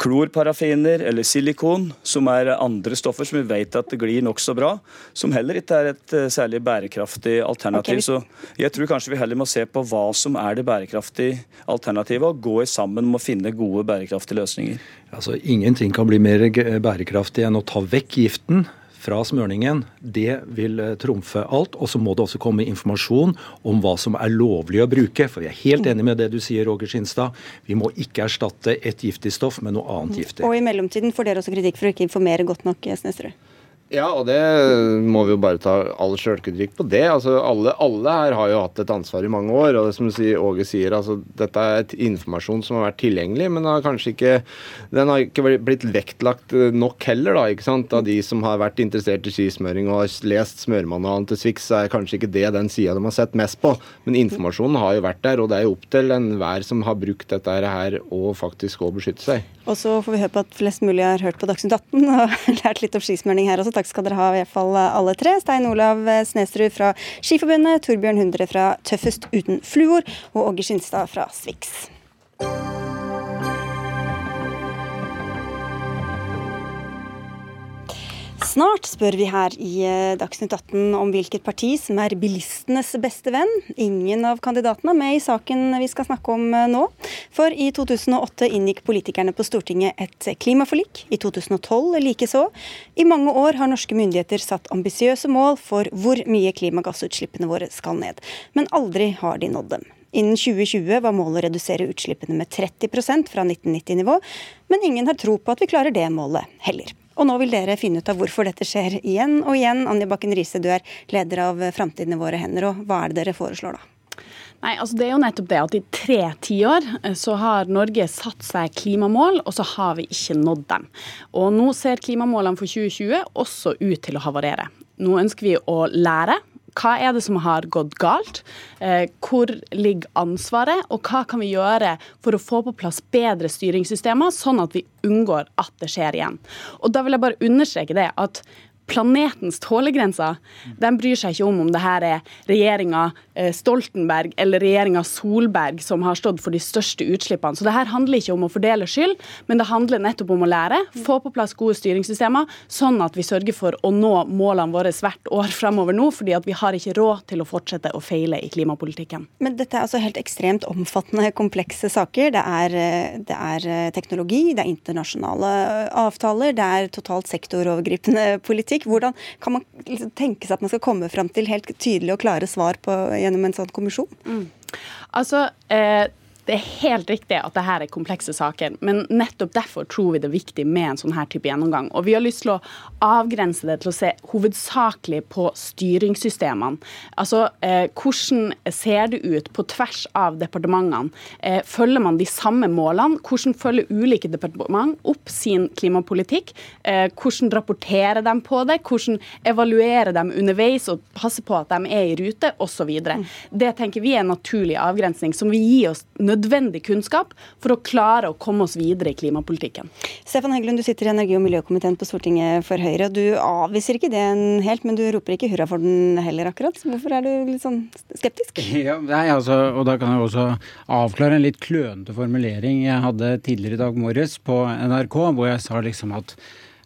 J: klorparafiner eller silikon, som er andre stoffer som vi vet at det glir nokså bra. Som heller ikke er et uh, særlig bærekraftig alternativ. Okay. Så jeg tror kanskje vi heller må se på hva som er det bærekraftige alternativet, og gå sammen om å finne gode bærekraftige løsninger.
H: Altså, Ingenting kan bli mer bærekraftig enn å ta vekk giften fra smørningen, det vil eh, trumfe alt. Og så må det også komme informasjon om hva som er lovlig å bruke. For jeg er helt enig med det du sier, Roger Skinstad. Vi må ikke erstatte et giftig stoff med noe annet giftig.
B: Og i mellomtiden får dere også kritikk for å ikke informere godt nok, Snesterud.
I: Ja, og det må vi jo bare ta all sjølkritikk på det. Altså, alle, alle, her har jo hatt et ansvar i mange år. og det som Åge sier, altså, Dette er et informasjon som har vært tilgjengelig, men har kanskje ikke, den har ikke blitt vektlagt nok heller. da, ikke sant? Av de som har vært interessert i skismøring og har lest smørmanualen til Swix, er kanskje ikke det den sida de har sett mest på. Men informasjonen har jo vært der, og det er jo opp til enhver som har brukt dette her, å faktisk å beskytte seg.
B: Og så får vi høre på at flest mulig har hørt på Dagsnytt 18 og lært litt om skismurning her også. Takk skal dere ha, i hvert fall alle tre. Stein Olav Snesrud fra Skiforbundet, Torbjørn Hundre fra Tøffest uten fluor og Åge Skinstad fra Swix. Snart spør vi her i eh, Dagsnytt 18 om hvilket parti som er bilistenes beste venn. Ingen av kandidatene er med i saken vi skal snakke om eh, nå. For i 2008 inngikk politikerne på Stortinget et klimaforlik. I 2012 likeså. I mange år har norske myndigheter satt ambisiøse mål for hvor mye klimagassutslippene våre skal ned. Men aldri har de nådd dem. Innen 2020 var målet å redusere utslippene med 30% fra 1990-nivå, men ingen har tro på at vi klarer det målet heller. Og nå vil dere finne ut av hvorfor dette skjer igjen og igjen. Anja Bakken Riise, du er leder av Framtiden i våre hender, og hva er det dere foreslår da?
K: Nei, altså Det er jo nettopp det at i tre tiår eh, så har Norge satt seg klimamål, og så har vi ikke nådd dem. Og nå ser klimamålene for 2020 også ut til å havarere. Nå ønsker vi å lære hva er det som har gått galt? Eh, hvor ligger ansvaret? Og hva kan vi gjøre for å få på plass bedre styringssystemer, sånn at vi unngår at det skjer igjen? Og da vil jeg bare understreke det at planetens tålegrenser, den bryr seg ikke om om det her er regjeringa eh, Stoltenberg eller regjeringa Solberg som har stått for de største utslippene. Så det her handler ikke om å fordele skyld, men det handler nettopp om å lære, få på plass gode styringssystemer, sånn at vi sørger for å nå målene våre hvert år fremover nå, fordi at vi har ikke råd til å fortsette å feile i klimapolitikken.
B: Men dette er altså helt ekstremt omfattende, komplekse saker. Det er, eh, det er eh, teknologi, det er internasjonale avtaler, det er totalt sektorovergripende politikk politikk. Hvordan kan man liksom tenke seg at man skal komme fram til helt tydelige og klare svar på, gjennom en sånn kommisjon? Mm.
K: Altså, eh, det er helt riktig at dette er komplekse saker, men nettopp derfor tror vi det er viktig med en sånn her type gjennomgang. Og vi har lyst til å avgrense det til å se hovedsakelig på styringssystemene. Altså eh, hvordan ser det ut på tvers av departementene? Eh, følger man de samme målene? Hvordan følger ulike departement opp sin klimapolitikk? Eh, hvordan rapporterer de på det? Hvordan evaluerer de underveis og passer på at de er i rute, osv. Mm. Det tenker vi er en naturlig avgrensning som vil gi oss nødvendig nødvendig kunnskap for å klare å komme oss videre i klimapolitikken.
B: Stefan Heggelund, du sitter i energi- og miljøkomiteen på Stortinget for Høyre. Du avviser ikke det helt, men du roper ikke hurra for den heller, akkurat. Hvorfor er du litt sånn skeptisk?
L: Ja, nei, altså, og da kan jeg også avklare en litt klønete formulering jeg hadde tidligere i dag morges på NRK, hvor jeg sa liksom at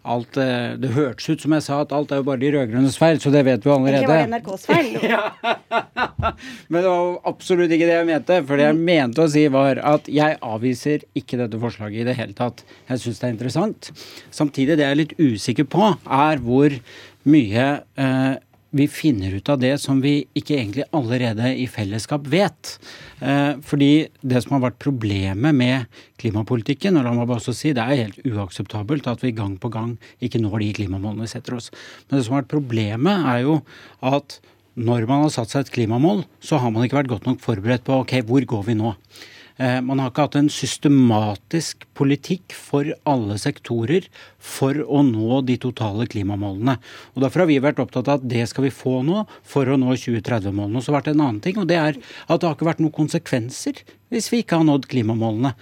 L: alt eh, Det hørtes ut som jeg sa at alt er jo bare de rød-grønnes feil, så det vet vi allerede.
B: Egentlig var det NRKs feil.
L: Men det var absolutt ikke det jeg mente. For det jeg mente å si, var at jeg avviser ikke dette forslaget i det hele tatt. Jeg syns det er interessant. Samtidig, det jeg er litt usikker på, er hvor mye eh, vi finner ut av det som vi ikke egentlig allerede i fellesskap vet. Eh, fordi det som har vært problemet med klimapolitikken, og la meg bare også si det er helt uakseptabelt at vi gang på gang ikke når de klimamålene vi setter oss. Men det som har vært problemet, er jo at når man har satt seg et klimamål, så har man ikke vært godt nok forberedt på ok, hvor går vi nå? Eh, man har ikke hatt en systematisk politikk for alle sektorer for å nå de totale klimamålene. Og Derfor har vi vært opptatt av at det skal vi få nå for å nå 2030-målene. Og så har det vært en annen ting, og det er at det har ikke vært noen konsekvenser hvis vi ikke har nådd klimamålene.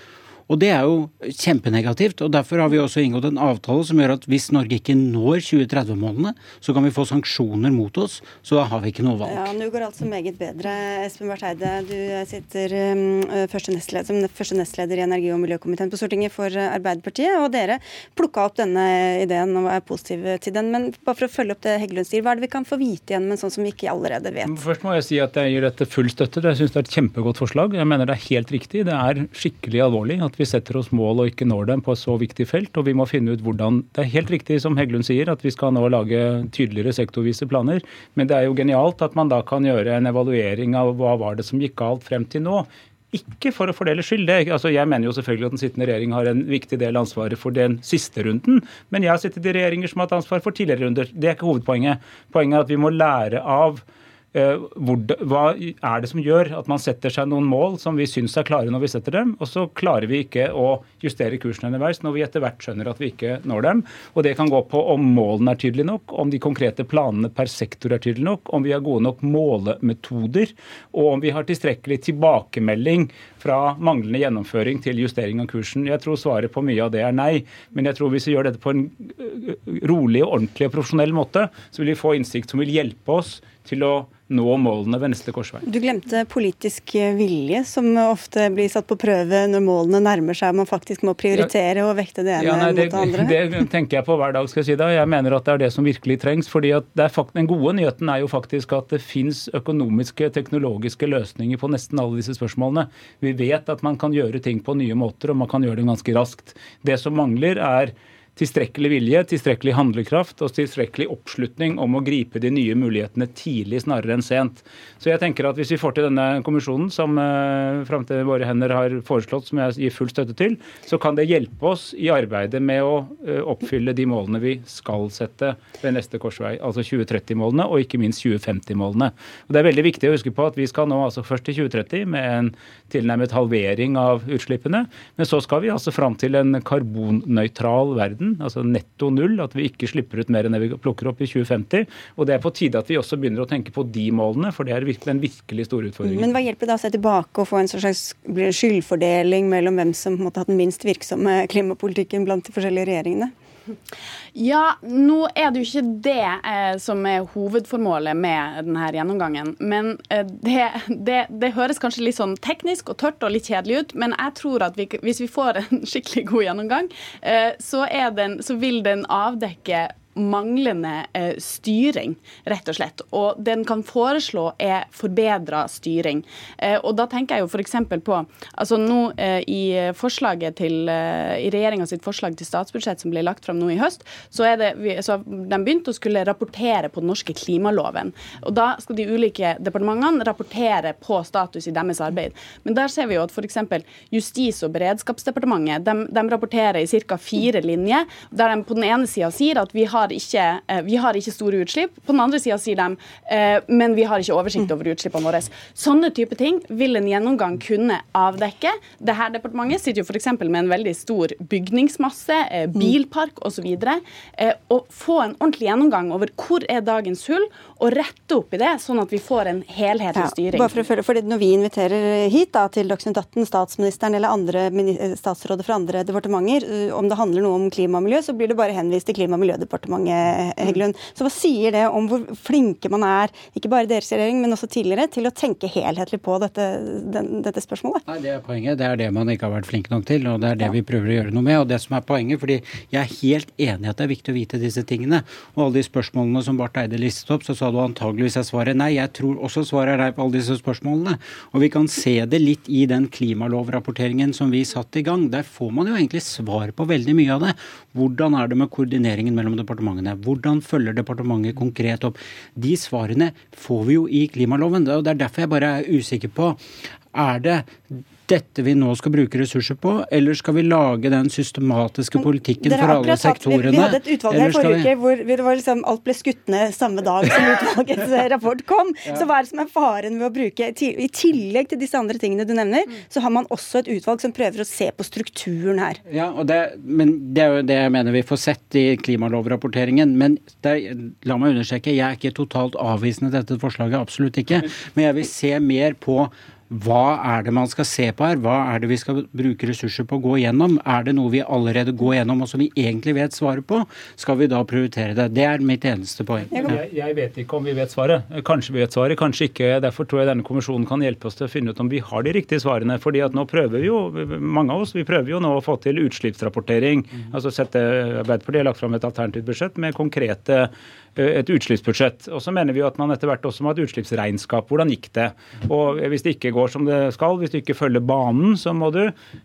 L: Og det er jo kjempenegativt. og Derfor har vi også inngått en avtale som gjør at hvis Norge ikke når 2030-målene, så kan vi få sanksjoner mot oss. Så da har vi ikke noe valg.
B: Ja, Nå går alt så meget bedre. Espen Barth Eide, du sitter um, første nestleder, som første nestleder i energi- og miljøkomiteen på Stortinget for Arbeiderpartiet. Og dere plukka opp denne ideen og er positive til den. Men bare for å følge opp det Heggelund sier, hva er det vi kan få vite igjen med sånn som vi ikke allerede vet?
M: Først må jeg si at jeg gir dette full støtte. Jeg syns det er et kjempegodt forslag. Jeg mener det er helt riktig. Det er skikkelig alvorlig at vi vi setter oss mål og ikke når dem på et så viktig felt. Og vi må finne ut hvordan Det er helt riktig som Heggelund sier, at vi skal nå lage tydeligere sektorvise planer. Men det er jo genialt at man da kan gjøre en evaluering av hva var det som gikk galt frem til nå. Ikke for å fordele skyld. Altså, jeg mener jo selvfølgelig at den sittende regjering har en viktig del ansvaret for den siste runden. Men jeg har sittet i regjeringer som har hatt ansvar for tidligere runder. Det er ikke hovedpoenget. Poenget er at vi må lære av hva er det som gjør at man setter seg noen mål som vi syns er klare når vi setter dem, og så klarer vi ikke å justere kursen underveis når vi etter hvert skjønner at vi ikke når dem. Og Det kan gå på om målene er tydelige nok, om de konkrete planene per sektor er tydelige nok, om vi har gode nok målemetoder, og om vi har tilstrekkelig tilbakemelding fra manglende gjennomføring til justering av kursen. Jeg tror svaret på mye av det er nei, men jeg tror hvis vi gjør dette på en rolig, ordentlig og profesjonell måte, så vil vi få innsikt som vil hjelpe oss til å nå målene ved neste korsvei.
B: Du glemte politisk vilje, som ofte blir satt på prøve når målene nærmer seg og man faktisk må prioritere og vekte det ene ja, nei, det, mot det andre.
M: Det tenker jeg på hver dag. skal jeg si da. Jeg mener at det er det som virkelig trengs. fordi at Den gode nyheten er jo faktisk at det fins økonomiske, teknologiske løsninger på nesten alle disse spørsmålene. Vi vet at man kan gjøre ting på nye måter, og man kan gjøre det ganske raskt. Det som mangler, er tilstrekkelig vilje, tilstrekkelig handlekraft og tilstrekkelig oppslutning om å gripe de nye mulighetene tidlig snarere enn sent. Så jeg tenker at Hvis vi får til denne kommisjonen, som fram til våre hender har foreslått, som jeg gir full støtte til, så kan det hjelpe oss i arbeidet med å uh, oppfylle de målene vi skal sette ved neste korsvei, altså 2030-målene og ikke minst 2050-målene. Og Det er veldig viktig å huske på at vi skal nå altså først til 2030 med en tilnærmet halvering av utslippene, men så skal vi altså fram til en karbonnøytral verden altså netto null, at vi ikke slipper ut mer enn det vi plukker opp i 2050. Og det er på tide at vi også begynner å tenke på de målene, for det er virkelig den virkelig store utfordringen.
B: Men hva hjelper det da å se tilbake og få en slags skyldfordeling mellom hvem som måtte ha den minst virksomme klimapolitikken blant de forskjellige regjeringene?
K: Ja, nå er det jo ikke det eh, som er hovedformålet med denne gjennomgangen. Men eh, det, det, det, høres kanskje litt sånn teknisk og tørt og litt kjedelig ut, men jeg tror at vi, hvis vi får en skikkelig god gjennomgang, eh, så, den, så vil den avdekke manglende eh, styring, rett og slett. Og det den kan foreslå, er forbedra styring. Eh, og da tenker jeg jo f.eks. på altså nå eh, i forslaget til eh, i regjeringa sitt forslag til statsbudsjett som ble lagt fram nå i høst, så, er det, så de begynte å skulle rapportere på den norske klimaloven. Og da skal de ulike departementene rapportere på status i deres arbeid. Men der ser vi jo at f.eks. Justis- og beredskapsdepartementet de, de rapporterer i ca. fire linjer, der de på den ene sida sier at vi har har ikke, eh, vi har ikke store utslipp. På den andre sida sier de eh, men vi har ikke oversikt over utslippene våre. Sånne type ting vil en gjennomgang kunne avdekke. Dette departementet sitter jo f.eks. med en veldig stor bygningsmasse, eh, bilpark osv. Å få en ordentlig gjennomgang over hvor er dagens hull, og rette opp i det, sånn at vi får en helhetlig styring.
B: Ja, bare for å følge, fordi Når vi inviterer hit da, til Dagsnytt 18 statsministeren eller andre statsråder fra andre departementer, om det handler noe om klima og miljø, så blir det bare henvist til Klima- og miljødepartementet, Heggelund. Så hva sier det om hvor flinke man er, ikke bare deres regjering, men også tidligere, til å tenke helhetlig på dette, den, dette spørsmålet?
L: Nei, Det er poenget. Det er det man ikke har vært flink nok til, og det er det ja. vi prøver å gjøre noe med. og det som er poenget, fordi Jeg er helt enig i at det er viktig å vite disse tingene. Og alle de spørsmålene som Barth Eide listet opp, så sa du antageligvis er svaret nei. Jeg tror også svaret er nei på alle disse spørsmålene. Og vi kan se det litt i den klimalovrapporteringen som vi satte i gang. Der får man jo egentlig svar på veldig mye av det. Hvordan er det med koordineringen mellom departementene? Hvordan følger departementet konkret opp? De svarene får vi jo i klimaloven. og Det er derfor jeg bare er usikker på er det dette vi nå skal bruke ressurser på, eller skal vi lage den systematiske politikken for alle sektorene?
B: Vi, vi, hadde et utvalg her forrige uke hvor, liksom alt ble skutt ned samme dag som utvalgets rapport kom. Ja. Så hva er det som er faren ved å bruke I tillegg til disse andre tingene du nevner, så har man også et utvalg som prøver å se på strukturen her.
L: Ja, det, men det er jo det jeg mener vi får sett i klimalovrapporteringen. Men det, la meg understreke, jeg er ikke totalt avvisende til dette forslaget, absolutt ikke. Men jeg vil se mer på hva er det man skal se på her? Hva er det vi skal bruke ressurser på å gå gjennom? Er det noe vi allerede går gjennom og som vi egentlig vet svaret på? Skal vi da prioritere det? Det er mitt eneste poeng.
M: Jeg, jeg vet ikke om vi vet svaret. Kanskje vi vet svaret, kanskje ikke. Derfor tror jeg denne kommisjonen kan hjelpe oss til å finne ut om vi har de riktige svarene. fordi at nå prøver vi jo, mange av oss, vi prøver jo nå å få til utslippsrapportering. Mm. Altså sette, Arbeiderpartiet har lagt fram et alternativt budsjett med konkrete et utslippsbudsjett. Og så mener vi at man etter hvert også må ha et utslippsregnskap. Hvordan gikk det? Og hvis det ikke går som det skal, hvis du ikke følger banen, så må du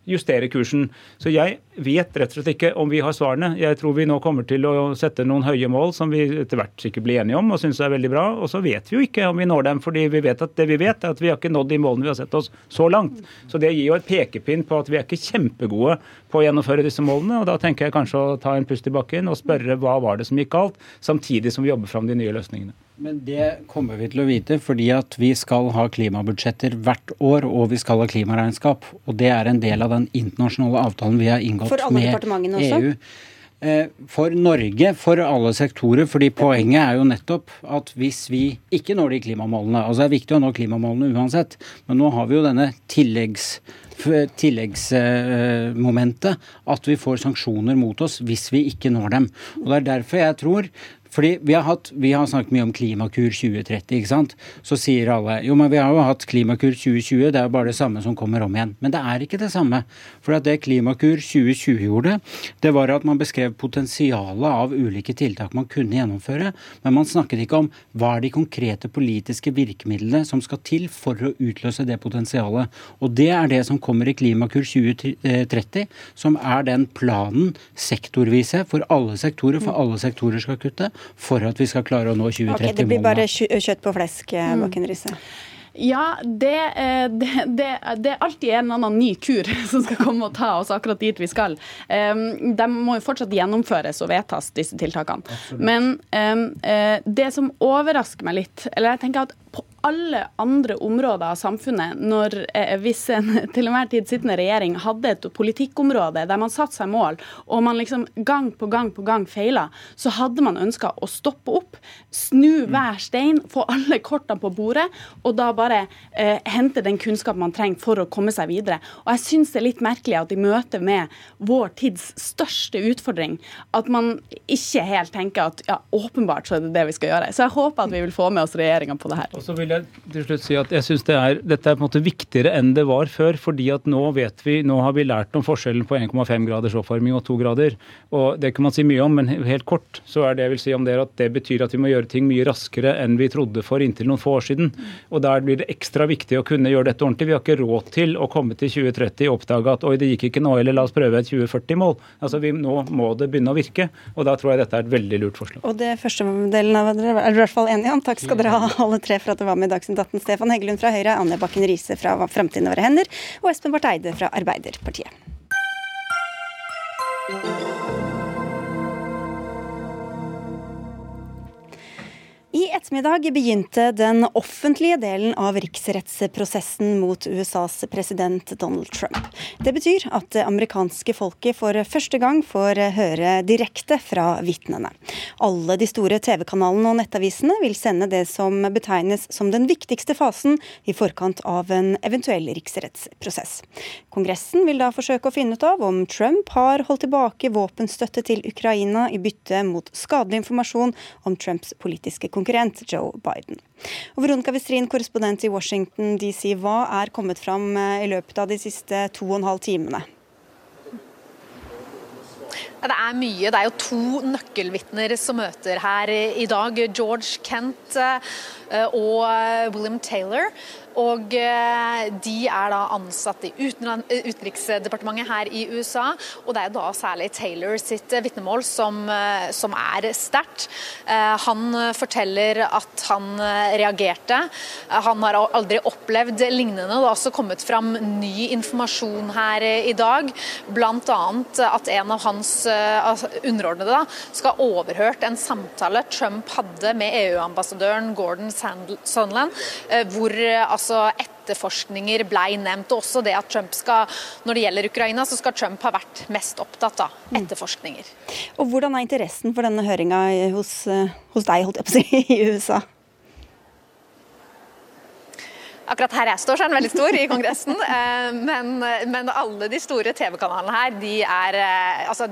M: justere kursen. Så jeg vet rett og slett ikke om vi har svarene. Jeg tror vi nå kommer til å sette noen høye mål som vi etter hvert sikkert blir enige om og syns er veldig bra. Og så vet vi jo ikke om vi når dem, fordi vi vet at det vi vet er at vi har ikke nådd de målene vi har sett oss så langt. Så det gir jo et pekepinn på at vi er ikke kjempegode på å gjennomføre disse målene. Og da tenker jeg kanskje å ta en pust i bakken og spørre hva var det som gikk galt, samtidig som vi jobber fram de nye løsningene.
L: Men det kommer vi til å vite fordi at vi skal ha klimabudsjetter hvert år, og vi skal ha klimaregnskap. Og det er en del av den internasjonale avtalen vi har inngått med EU. Eh, for Norge, for alle sektorer, fordi poenget er jo nettopp at hvis vi ikke når de klimamålene Altså det er viktig å nå klimamålene uansett, men nå har vi jo denne tilleggs tilleggsmomentet at vi får sanksjoner mot oss hvis vi ikke når dem. Og Det er derfor jeg tror fordi vi har, hatt, vi har snakket mye om Klimakur 2030, ikke sant. Så sier alle jo, men vi har jo hatt Klimakur 2020, det er jo bare det samme som kommer om igjen. Men det er ikke det samme. For det Klimakur 2020 gjorde, det var at man beskrev potensialet av ulike tiltak man kunne gjennomføre. Men man snakket ikke om hva er de konkrete politiske virkemidlene som skal til for å utløse det potensialet. Og det er det som kommer i Klimakur 2030, som er den planen sektorvise for alle sektorer, for alle sektorer skal kutte for at vi skal klare å nå 2030-målene. Okay,
B: det blir bare kjøtt på flesk, eh, mm. Bakken Riise?
K: Ja, det, eh, det, det, det, er alltid en eller annen ny kur som skal komme og ta oss akkurat dit vi skal. De må jo fortsatt gjennomføres og vedtas, disse tiltakene. Absolutt. Men eh, det som overrasker meg litt, eller jeg tenker at på alle andre områder av samfunnet, når eh, hvis en til enhver tid sittende regjering hadde et politikkområde der man satte seg mål, og man liksom gang på gang på gang feila, så hadde man ønska å stoppe opp, snu mm. hver stein, få alle kortene på bordet, og da bare eh, hente den kunnskapen man trenger for å komme seg videre. Og jeg syns det er litt merkelig at i møte med vår tids største utfordring, at man ikke helt tenker at ja, åpenbart så er det det vi skal gjøre. Så jeg håper at vi vil få med oss regjeringa på det her.
M: Og så vil jeg til slutt si at jeg synes det dette er på en måte viktigere enn det var før. fordi at nå vet vi, nå har vi lært om forskjellen på 1,5 graders oppvarming og 2 grader. og Det kan man si mye om, men helt kort så er det jeg vil si om det at det betyr at vi må gjøre ting mye raskere enn vi trodde for inntil noen få år siden. Og Der blir det ekstra viktig å kunne gjøre dette ordentlig. Vi har ikke råd til å komme til 2030 og oppdage at oi, det gikk ikke nå, eller la oss prøve et 2040-mål. Altså vi, Nå må det begynne å virke. og Da tror jeg dette er et veldig lurt forslag.
B: Og det første delen av dere er i hvert fall enige om. Takk skal dere ha alle tre for at dere var med i Dagsnytt 18. Stefan Heggelund fra Høyre, Anja Bakken Riise fra Framtiden i våre hender og Espen Barth Eide fra Arbeiderpartiet. Ettermiddag begynte den offentlige delen av riksrettsprosessen mot USAs president Donald Trump. Det betyr at det amerikanske folket for første gang får høre direkte fra vitnene. Alle de store TV-kanalene og nettavisene vil sende det som betegnes som den viktigste fasen i forkant av en eventuell riksrettsprosess. Kongressen vil da forsøke å finne ut av om Trump har holdt tilbake våpenstøtte til Ukraina i bytte mot skadelig informasjon om Trumps politiske konkurrent Joe Biden. Og Veronica Westrin, korrespondent i Washington DC, hva er kommet fram eh, i løpet av de siste to og en halv timene?
N: Det er mye. Det er jo to nøkkelvitner som møter her i dag. George Kent eh, og William Taylor. Og eh, de er da ansatt i Utenriksdepartementet her i USA. Og det er da særlig Taylor sitt vitnemål som, eh, som er sterkt. Eh, han forteller at han reagerte. Han har aldri opplevd lignende. Det har også kommet fram ny informasjon her i dag. Bl.a. at en av hans underordnede skal ha overhørt en samtale Trump hadde med EU-ambassadøren Gordon Sondland, hvor altså altså etterforskninger blei nevnt. Og også det at Trump skal, når det gjelder Ukraina, så skal Trump ha vært mest opptatt av mm. etterforskninger.
B: Og Hvordan er interessen for denne høringa hos, eh, hos deg, holdt jeg på å si, i USA?
N: Akkurat her jeg står, så er den veldig stor i Kongressen. Eh, men, men alle de store TV-kanalene her, de er eh, Altså,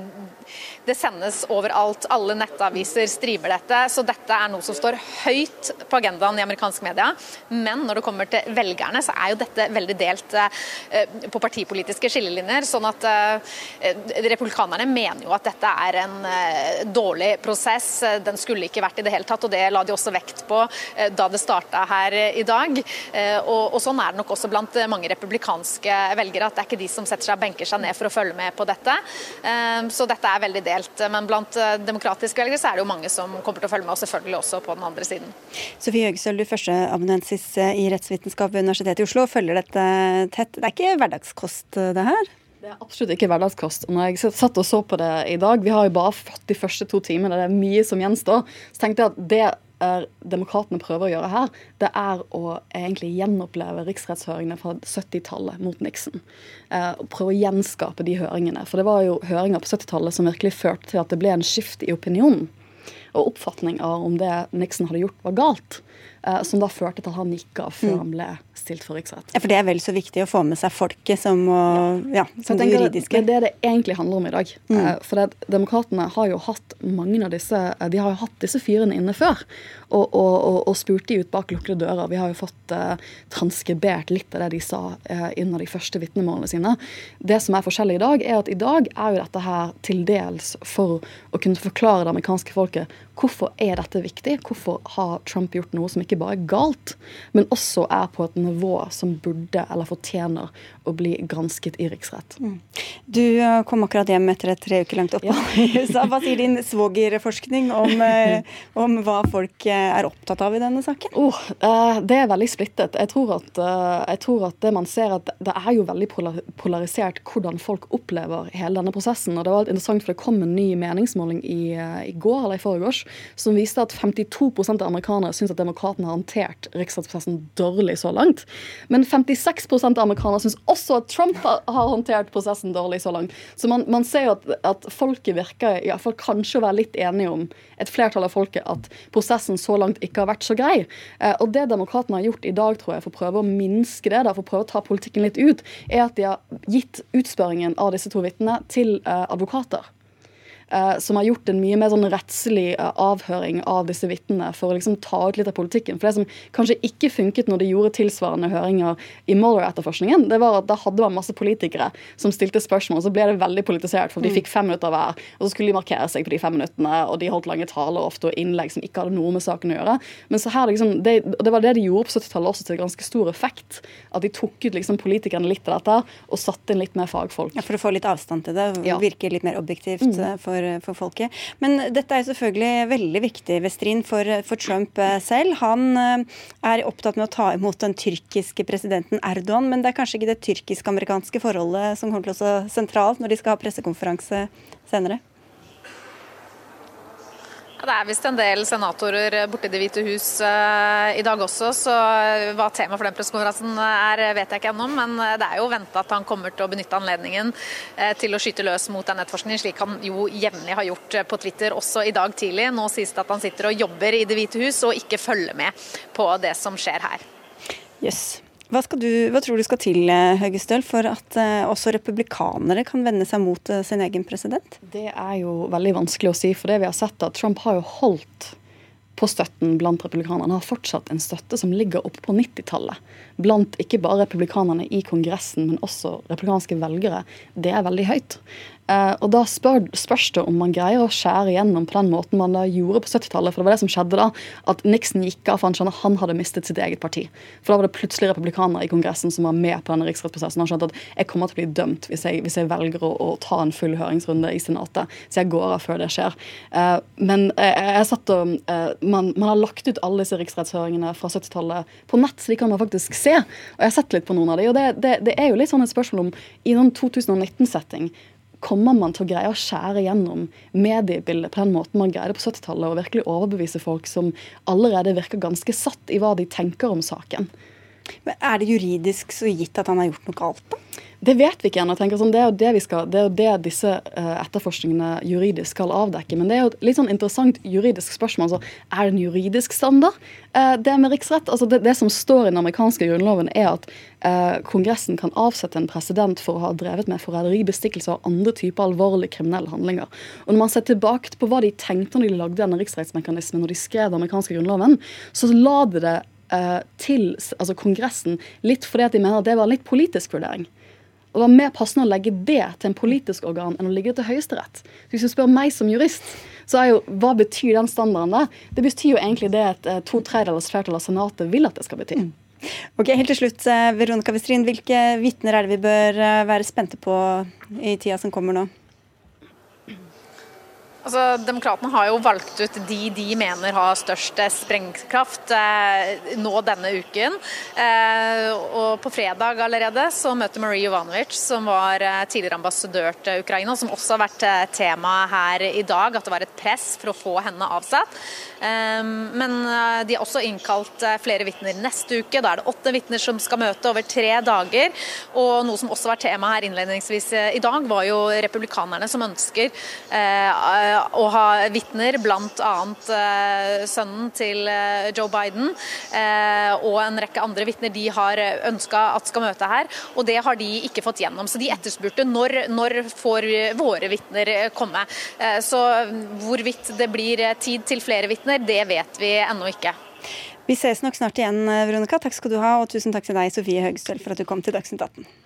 N: det sendes overalt. Alle nettaviser striver dette. Så dette er noe som står høyt på agendaen i amerikanske media. Men når det kommer til velgerne, så er jo dette veldig delt eh, på partipolitiske skillelinjer. Sånn at republikanerne mener jo at dette er en dårlig prosess. Den skulle ikke vært i det hele tatt, og det la de også vekt på da det starta her i dag. Og, og, sånn er det nok også blant mange republikanske velgere, at det er ikke de som setter seg og benker seg ned for å følge med på dette. Så dette er veldig delt. Men blant eh, demokratiske velgere så er det jo mange som kommer til å følge med, og selvfølgelig også på den andre siden.
B: Sofie Høgestøl, du førsteamanuensis i rettsvitenskap ved Universitetet i Oslo, følger dette tett. Det er ikke hverdagskost, det her?
O: Det er absolutt ikke hverdagskost. Og Når jeg satt og så på det i dag, vi har jo bare fått de første to timene, det er mye som gjenstår, så tenkte jeg at det er demokratene prøver å gjøre her, det er å egentlig gjenoppleve riksrettshøringene fra 70-tallet mot Nixon. Eh, prøve å gjenskape de høringene. For det var jo høringer på 70-tallet som virkelig førte til at det ble en skift i opinionen og oppfatning av om det Nixon hadde gjort, var galt. Eh, som da førte til at han gikk av før mm. han ble stilt for riksrett.
B: Ja, For det er vel så viktig å få med seg folket som, å, ja. Ja, som det juridiske?
O: Det er det det egentlig handler om i dag. Mm. Eh, for det, Demokratene har jo hatt mange av disse eh, de har jo hatt disse fyrene inne før. Og, og, og, og spurte de ut bak lukkede dører. Vi har jo fått uh, transkribert litt av det de sa uh, under de første vitnemålene sine. Det som er forskjellig i dag, er at i dag er jo dette her til dels for å kunne forklare det amerikanske folket hvorfor er dette viktig. Hvorfor har Trump gjort noe som ikke bare er galt, men også er på et nivå som burde eller fortjener å bli gransket i riksrett. Mm.
B: Du eh, kom akkurat hjem etter et tre uker langt opphold i USA. Hva sier din svogerforskning om, eh, om, hva folk eh, er opptatt av i denne saken?
O: Oh, det er veldig splittet. Jeg tror, at, jeg tror at det man ser at det er jo veldig polarisert hvordan folk opplever hele denne prosessen. og Det var interessant, for det kom en ny meningsmåling i, i går eller i forgårs som viste at 52 av amerikanere syns at demokratene har håndtert riksrettsprosessen dårlig så langt. Men 56 av amerikanere syns også Trump har, håndtert prosessen dårlig så langt. Så man, man ser jo at, at folket virker i hvert fall kanskje å være litt enige om, et flertall av folket, at prosessen så langt ikke har vært så grei. Eh, og det demokratene har gjort i dag, tror jeg, for å prøve å minske det, da, for å prøve å ta politikken litt ut, er at de har gitt utspørringen av disse to vitnene til eh, advokater. Eh, som har gjort en mye mer sånn rettslig eh, avhøring av disse vitnene for å liksom ta ut litt av politikken. For det som kanskje ikke funket når de gjorde tilsvarende høringer i Mueller-etterforskningen, det var at da hadde man masse politikere som stilte spørsmål, og så ble det veldig politisert, for de mm. fikk fem minutter hver, og så skulle de markere seg på de fem minuttene, og de holdt lange taler ofte, og innlegg som ikke hadde noe med saken å gjøre. Men så her liksom, det, det var det de gjorde på 70-tallet også til ganske stor effekt. At de tok ut liksom politikerne litt av dette og satte inn litt mer fagfolk.
B: Ja, For å få litt avstand til det, virke litt mer objektivt mm. Eh, for for, for, folket. Men dette er selvfølgelig veldig viktig, Vestrin, for, for, Trump eh, selv. Han eh, er opptatt med å ta imot den tyrkiske presidenten Erdogan, men det er kanskje ikke det tyrkisk-amerikanske forholdet som kommer til å stå sentralt når de skal ha pressekonferanse senere?
N: Det er visst en del senatorer borte i Det hvite hus uh, i dag også, så hva temaet for den pressekonferansen er, vet jeg ikke ennå. Men det er jo venta at han kommer til å benytte anledningen til å skyte løs mot den etterforskningen, slik han jo jevnlig har gjort på Twitter også i dag tidlig. Nå sies det at han sitter og jobber i Det hvite hus og ikke følger med på det som skjer her.
B: Yes. Hva, du, hva, tror du skal til Høgestøl, for at uh, også republikanere kan vende seg mot uh, sin egen president?
O: Det er jo veldig vanskelig å si. For det vi har sett at Trump har jo holdt på støtten blant republikanerne. Han har fortsatt en støtte som ligger oppe på 90-tallet. Blant ikke bare republikanerne i Kongressen, men også republikanske velgere. Det er veldig høyt. Uh, og da spør, spørs det om man greier å skjære igjennom på den måten man da gjorde på 70-tallet. For det var det som skjedde da, at Nixon gikk av for han skjønner han hadde mistet sitt eget parti. For da var det plutselig republikanere i Kongressen som var med på denne riksrettsprosessen. Han skjønte at jeg kommer til å bli dømt hvis jeg, hvis jeg velger å, å, ta en full høringsrunde i Senatet. Så jeg går av før det skjer. Uh, men jeg, jeg satt og, man, man, har lagt ut alle disse riksrettshøringene fra 70-tallet på nett, så de kan man faktisk se. Og jeg har sett litt på noen av de, og det, det, det er jo litt sånn et spørsmål om i noen 2019-setting kommer man til å greie å skjære gjennom mediebildet på den måten man greide på 70-tallet, og virkelig overbevise folk som allerede virker ganske satt i hva de tenker om saken.
B: Men Er det juridisk så gitt at han har gjort noe galt, da?
O: Det vet vi ikke ennå. Sånn, det er jo det, skal, det, er jo det disse uh, etterforskningene juridisk skal avdekke. Men det er jo et litt sånn interessant juridisk spørsmål. Altså, er det en juridisk standard, uh, det med riksrett? Altså, det, det, som står i den amerikanske grunnloven, er at uh, Kongressen kan avsette en president for å ha drevet med forræderi, bestikkelse og andre typer alvorlige kriminelle handlinger. Og Når man ser tilbake på hva de tenkte når de lagde denne riksrettsmekanismen, når de skrev den amerikanske grunnloven, så la de det til altså Kongressen litt fordi at de mener at det var en litt politisk vurdering. Og det var mer passende å legge det til en politisk organ enn å ligge til Høyesterett. Hvis du spør meg som jurist, så er jo hva betyr den standarden da? Det betyr jo egentlig det at eh, to tredjedels flertall av Senatet vil at det skal bety. Mm.
B: Ok, Helt til slutt, eh, Veronica Westrin, hvilke vitner er det vi bør eh, være spente på i tida som kommer nå?
N: Altså, Demokratene har jo valgt ut de de mener har størst sprengkraft eh, nå denne uken. Eh, og På fredag allerede så møter Marie Jovanovic, som var eh, tidligere ambassadør til Ukraina, som også har vært eh, tema her i dag, at det var et press for å få henne avsatt. Eh, men eh, de har også innkalt flere vitner neste uke. Da er det åtte vitner som skal møte over tre dager. Og noe som også var tema her innledningsvis i dag, var jo republikanerne som ønsker å ha vitner, bl.a. Uh, sønnen til eh, Joe Biden og en rekke andre vitner de har ønska at skal møte her. Og det har de ikke fått gjennom. Så de etterspurte når, når får våre vitner komme. Så hvorvidt det blir tid til flere vitner, det vet vi ennå ikke.
B: Vi ses nok snart igjen, Veronica. Takk skal du ha, og tusen takk til deg, Sofie Høgstøl, for at du kom til Dagsnytt 18.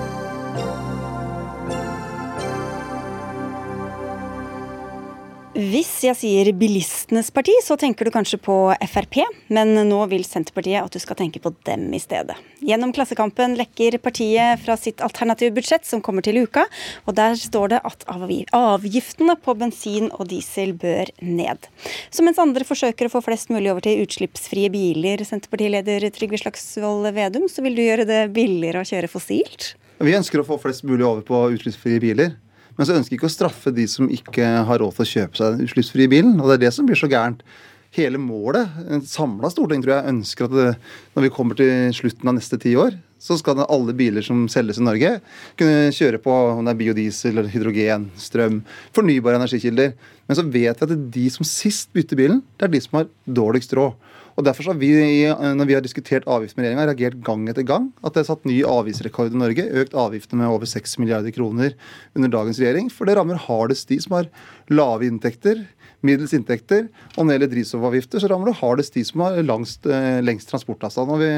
B: Hvis jeg sier bilistenes parti, så tenker du kanskje på Frp, men nå vil Senterpartiet at du skal tenke på dem i stedet. Gjennom Klassekampen lekker partiet fra sitt alternative budsjett som kommer til uka, og der står det at avgiftene på bensin og diesel bør ned. Så mens andre forsøker å få flest mulig over til utslippsfrie biler, Senterpartileder Trygve Slagsvold Vedum, så vil du gjøre det billigere å kjøre fossilt?
P: Vi ønsker å få flest mulig over på utslippsfrie biler. Men så ønsker vi ikke å straffe de som ikke har råd til å kjøpe seg den utslippsfrie bilen. Og det er det som blir så gærent. Hele målet, en samla storting tror jeg ønsker at det, når vi kommer til slutten av neste ti år, så skal alle biler som selges i Norge, kunne kjøre på om det er biodiesel, eller hydrogen, strøm, fornybare energikilder. Men så vet vi at de som sist bytter bilen, det er de som har dårligst råd. Og Derfor har vi, når vi har diskutert avgift med regjeringa, reagert gang etter gang. At det er satt ny avgiftsrekord i Norge. Økt avgiftene med over 6 milliarder kroner under dagens regjering. For det rammer hardest de som har lave inntekter, middels inntekter. Og når det gjelder drivstoffavgifter, så rammer det hardest de som har langst, eh, lengst transportavstand. Vi,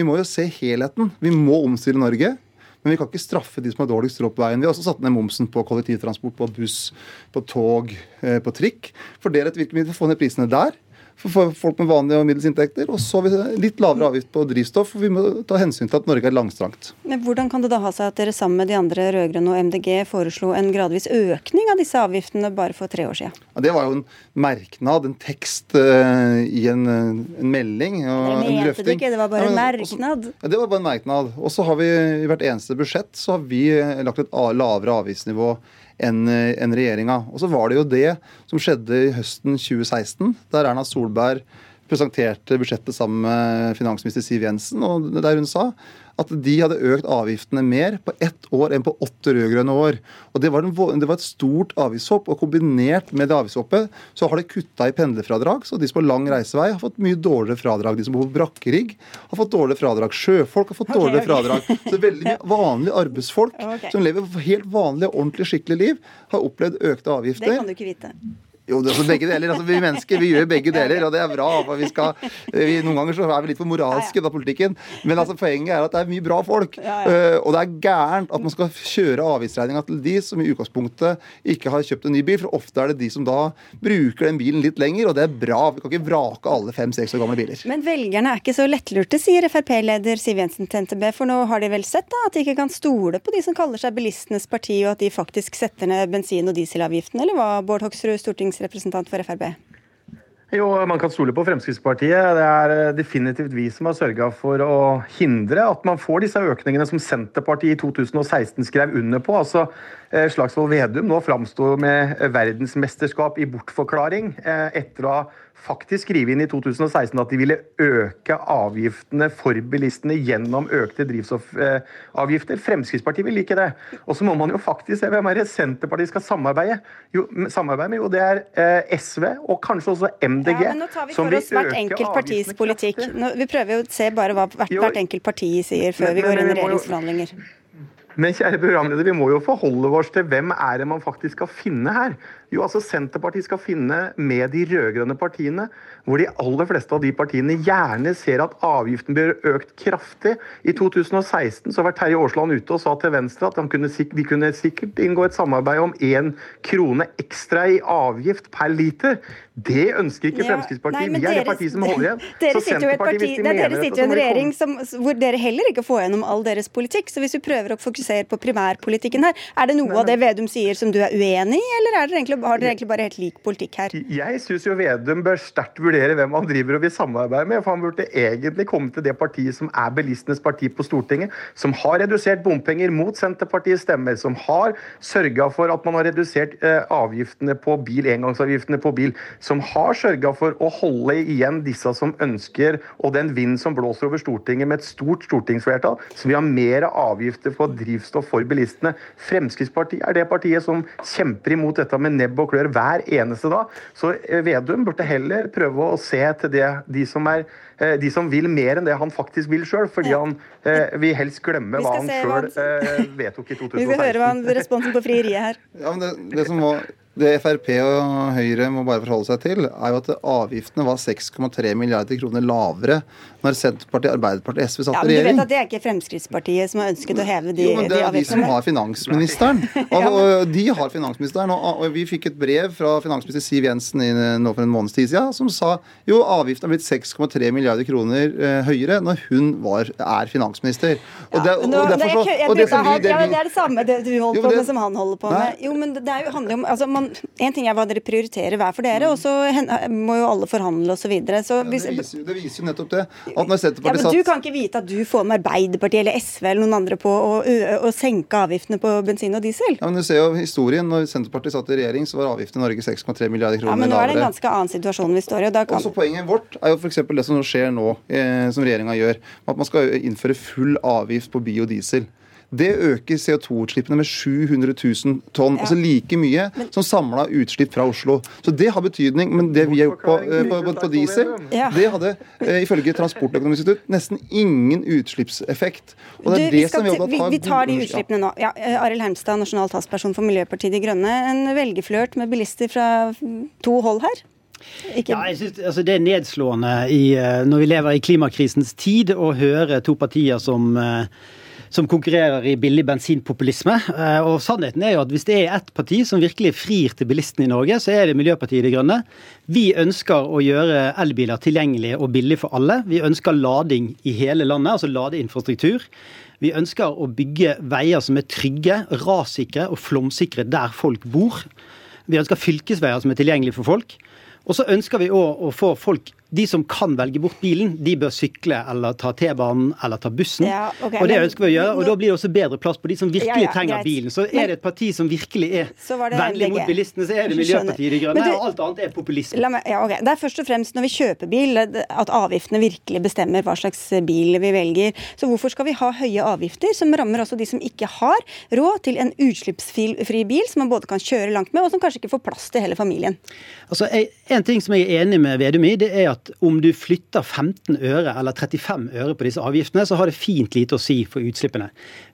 P: vi må jo se helheten. Vi må omstille Norge. Men vi kan ikke straffe de som har dårligst råd på veien. Vi har også satt ned momsen på kollektivtransport, på buss, på tog, eh, på trikk. For det er et virkemiddel for å få ned prisene der. For folk med vanlige og middels inntekter. Og så litt lavere avgift på drivstoff, for vi må ta hensyn til at Norge er langstrangt.
B: Men Hvordan kan det da ha seg at dere sammen med de andre rød-grønne og MDG foreslo en gradvis økning av disse avgiftene bare for tre år siden?
P: Ja, det var jo en merknad, en tekst uh, i en, en, melding.
B: Og det mente du ikke, det var bare en merknad?
P: Ja, det var bare en merknad. Og så har vi i hvert eneste budsjett så har vi lagt et lavere avgiftsnivå enn en regjeringa. Og så var det jo det som skjedde i høsten 2016, der Erna Solberg presenterte budsjettet sammen med finansminister Siv Jensen, og der hun sa at de hadde økt avgiftene mer på ett år enn på åtte rød-grønne år. Og det var, den, det var, et stort avgiftshopp, og kombinert med det avgiftshoppet så har de kutta i pendlerfradrag. Så de som har lang reisevei, har fått mye dårligere fradrag. De som bor på brakkerigg, har fått dårligere fradrag. Sjøfolk har fått dårligere fradrag. Så veldig mye vanlige arbeidsfolk okay. som lever helt vanlige, ordentlig, skikkelig liv, har opplevd økte avgifter.
B: Det kan du ikke vite.
P: Jo, det er altså begge deler. Altså, vi mennesker vi gjør begge deler, og det er bra. Vi skal, vi, noen ganger så er vi litt for moralske i politikken, men altså, poenget er at det er mye bra folk. Uh, og det er gærent at man skal kjøre avgiftsregninga til de som i utgangspunktet ikke har kjøpt en ny bil, for ofte er det de som da bruker den bilen litt lenger, og det er bra. Vi kan ikke vrake alle fem-seks år gamle biler.
B: Men velgerne er ikke så lettlurte, sier Frp-leder Siv Jensen til NTB, for nå har de vel sett da, at de ikke kan stole på de som kaller seg bilistenes parti, og at de faktisk setter ned bensin- og dieselavgiften, eller hva, Bård Hoksrud, stortings stortingsrepresentant for Frp?
Q: Jo, man kan stole på Fremskrittspartiet. Det er eh, definitivt vi som har sørga for å hindre at man får disse økningene som Senterpartiet i 2016 skrev under på. Altså, eh, Slagsvold Vedum nå framstår med verdensmesterskap i bortforklaring eh, etter å ha faktisk skrive inn i 2016 at de ville øke avgiftene for bilistene gjennom økte drivstoffavgifter. Fremskrittspartiet vil ikke det. Og så må man jo faktisk se hvem er det Senterpartiet skal samarbeide, jo, samarbeide med. Jo, det er eh, SV og kanskje også MDG.
B: Ja, men nå tar vi for oss hvert enkelt partis politikk. Nå, vi prøver jo å se bare hva hvert, hvert enkelt parti sier før vi går inn i regjeringsforhandlinger.
Q: Men kjære programleder, vi må jo forholde oss til hvem er det man faktisk skal finne her. Jo, altså Senterpartiet skal finne med de rød-grønne partiene, hvor de aller fleste av de partiene gjerne ser at avgiften blir økt kraftig. I 2016 så var Terje Aasland ute og sa til Venstre at kunne, de kunne sikkert inngå et samarbeid om én krone ekstra i avgift per liter. Det ønsker ikke ja, Fremskrittspartiet. Nei, vi er det partiet som holder igjen.
B: Dere sitter jo, parti, de dere sitter i en regjering som, hvor dere heller ikke får gjennom all deres politikk. Så hvis vi prøver å fokusere på primærpolitikken her, er det noe nei, av det Vedum sier som du er uenig i, eller er det egentlig har dere egentlig bare helt lik politikk her?
Q: Jeg syns jo Vedum bør sterkt vurdere hvem han driver og vil samarbeide med. For han burde egentlig komme til det partiet som er bilistenes parti på Stortinget. Som har redusert bompenger mot Senterpartiets stemmer. Som har sørga for at man har redusert eh, avgiftene på bil, engangsavgiftene på bil. Som har sørga for å holde igjen disse som ønsker, og den vind som blåser over Stortinget med et stort stortingsflertall, så vi har mer avgifter på drivstoff for bilistene. Fremskrittspartiet er det partiet som kjemper imot dette med nebb og klør hver eneste dag. Så eh, Vedum burde heller prøve å se til det, de som er eh, de som vil mer enn det han faktisk vil sjøl, fordi han eh, vil helst glemme hva han sjøl han... vedtok i 2016.
B: Vi skal høre hva han, responsen på frieriet her.
P: Ja, men det, det som må det Frp og Høyre må bare forholde seg til, er jo at avgiftene var 6,3 milliarder kroner lavere når Senterpartiet, Arbeiderpartiet og SV satt
B: ja,
P: i regjering.
B: Du vet at Det er ikke Fremskrittspartiet som har ønsket å heve de,
P: jo, men Det er de, de som har finansministeren. Og, og, de har finansministeren. Og, og, Vi fikk et brev fra finansminister Siv Jensen i, nå for en måneds tid siden som sa jo avgiften har blitt 6,3 milliarder kroner eh, høyere når hun var, er finansminister. Og det,
B: det, det, ja, det er det samme det du holder på med som han holder på med. Jo, men det jo, handler om altså, man, En ting er hva dere prioriterer hver for dere, og så må jo alle forhandle osv. Ja,
P: det, viser, det viser jo nettopp det. At når Senterpartiet
B: ja, men Du kan ikke vite at du får med Arbeiderpartiet eller SV eller noen andre på å, å, senke avgiftene på bensin og diesel?
P: Ja, men Du ser jo historien. Når Senterpartiet satt i regjering, så var avgiftene i Norge 6,3 milliarder kroner lavere.
B: Ja, men nå er det en ganske annen situasjon vi står i. og da Kan...
P: Også Poenget vårt er jo f.eks. det som skjer nå, eh, som regjeringa gjør. At man skal innføre full avgift på biodiesel. Det øker CO2-utslippene med 700 000 tonn. Ja. Altså like mye som samla utslipp fra Oslo. Så det har betydning. Men det vi har gjort på, eh, på, på, på diesel, ja. det hadde eh, ifølge Transportøkonomisk institutt nesten ingen utslippseffekt.
B: Og det er du, det som vi, vi, vi tar de utslippene nå. Ja, eh, Arild Hermstad, nasjonal talsperson for Miljøpartiet De Grønne. En velgerflørt med bilister fra to hold her?
R: Ikke... Ja, jeg synes, altså Det er nedslående i, når vi lever i klimakrisens tid, å høre to partier som som konkurrerer i billig bensinpopulisme. Eh, og sannheten er jo at hvis det er ett parti som virkelig frir til bilistene i Norge, så er det Miljøpartiet De Grønne. Vi ønsker å gjøre elbiler tilgjengelige og billig for alle. Vi ønsker lading i hele landet, altså ladeinfrastruktur. Vi ønsker å bygge veier som er trygge, rassikre og flomsikre der folk bor. Vi ønsker fylkesveier som er tilgjengelige for folk. Og så ønsker vi òg å få folk de som kan velge bort bilen, de bør sykle eller ta T-banen eller ta bussen.
B: Ja, okay,
R: og det
B: men-
R: ønsker vi å gjøre, og da blir det også bedre plass på de som virkelig
B: Ja, ja,
R: trenger
B: greit.
R: bilen. Så er det et parti som virkelig er vennlig mot bilistene, så er det Miljøpartiet De Grønne, og alt annet er populisme.
B: Meg, ja, ok. Det er først og fremst når vi kjøper bil at avgiftene virkelig bestemmer hva slags bil vi velger. Så hvorfor skal vi ha høye avgifter som rammer også de som ikke har råd til en utslippsfri bil som man både kan kjøre langt med, og som kanskje ikke får plass til hele familien?
R: Altså, En ting som jeg er enig med Vedum i, det er at om du flytter 15 øre eller 35 øre på disse avgiftene, så har det fint lite å si for utslippene.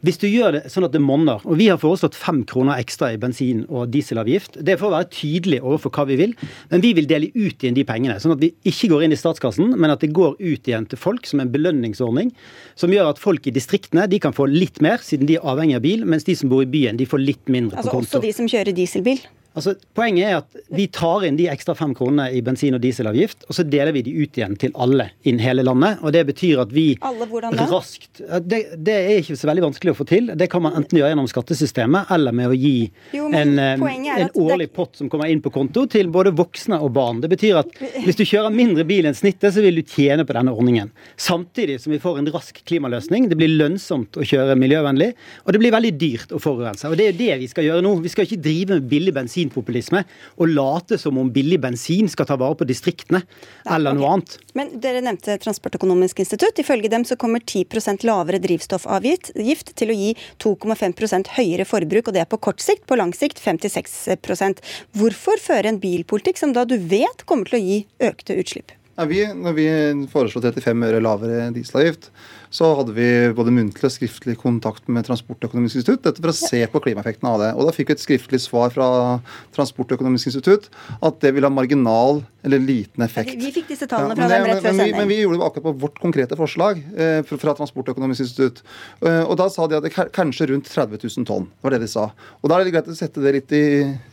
R: Hvis du gjør det sånn at det monner, og vi har foreslått fem kroner ekstra i bensin- og dieselavgift, det er for å være tydelig overfor hva vi vil, men vi vil dele ut igjen de pengene. Sånn at vi ikke går inn i statskassen, men at det går ut igjen til folk som en belønningsordning, som gjør at folk i distriktene de kan få litt mer, siden de er avhengig av bil, mens de som bor i byen, de får litt mindre
B: Altså
R: konto.
B: Altså også de som kjører dieselbil.
R: Altså, poenget er at vi tar inn de ekstra fem kronene i bensin- og dieselavgift, og så deler vi de ut igjen til alle innen hele landet. og Det betyr at vi
B: Alle
R: raskt det, det er ikke så veldig vanskelig å få til. Det kan man enten gjøre gjennom skattesystemet eller med å gi
B: Jo,
R: en, eh, en
B: årlig det-
R: pott som kommer inn på konto til både voksne og barn. Det betyr at hvis du kjører mindre bil enn snittet, så vil du tjene på denne ordningen. Samtidig som vi får en rask klimaløsning. Det blir lønnsomt å kjøre miljøvennlig, og det blir veldig dyrt å forurense. Og Det er jo det vi skal gjøre nå. Vi skal ikke drive med billig bensinpopulisme og late som om billig bensin skal ta vare på distriktene eller noe annet.
B: Men dere nevnte Transportøkonomisk institutt. Ifølge dem så kommer 10% lavere drivstoffavgift til å gi 2,5% høyere forbruk, og det er på kort sikt. På lang sikt 5-6 Hvorfor føre en bilpolitikk som da du vet kommer til å gi økte utslipp?
P: Ja, vi, når vi foreslo 35 øre lavere dieselavgift, så hadde vi både muntlig og skriftlig kontakt med Transportøkonomisk institutt. Dette for å se på klimaeffekten av det. Og Da fikk vi et skriftlig svar fra Transportøkonomisk institutt at det ville ha marginal eller liten effekt.
B: Vi fikk disse tallene fra
P: ja,
B: dem rett før
P: men, vi,
B: sending.
P: men vi gjorde det akkurat på vårt konkrete forslag eh, fra- Transportøkonomisk institutt. Eh, og Da sa de at det kanskje rundt 30 000 tonn. Det var det de sa. Og Da er det greit å sette det litt i,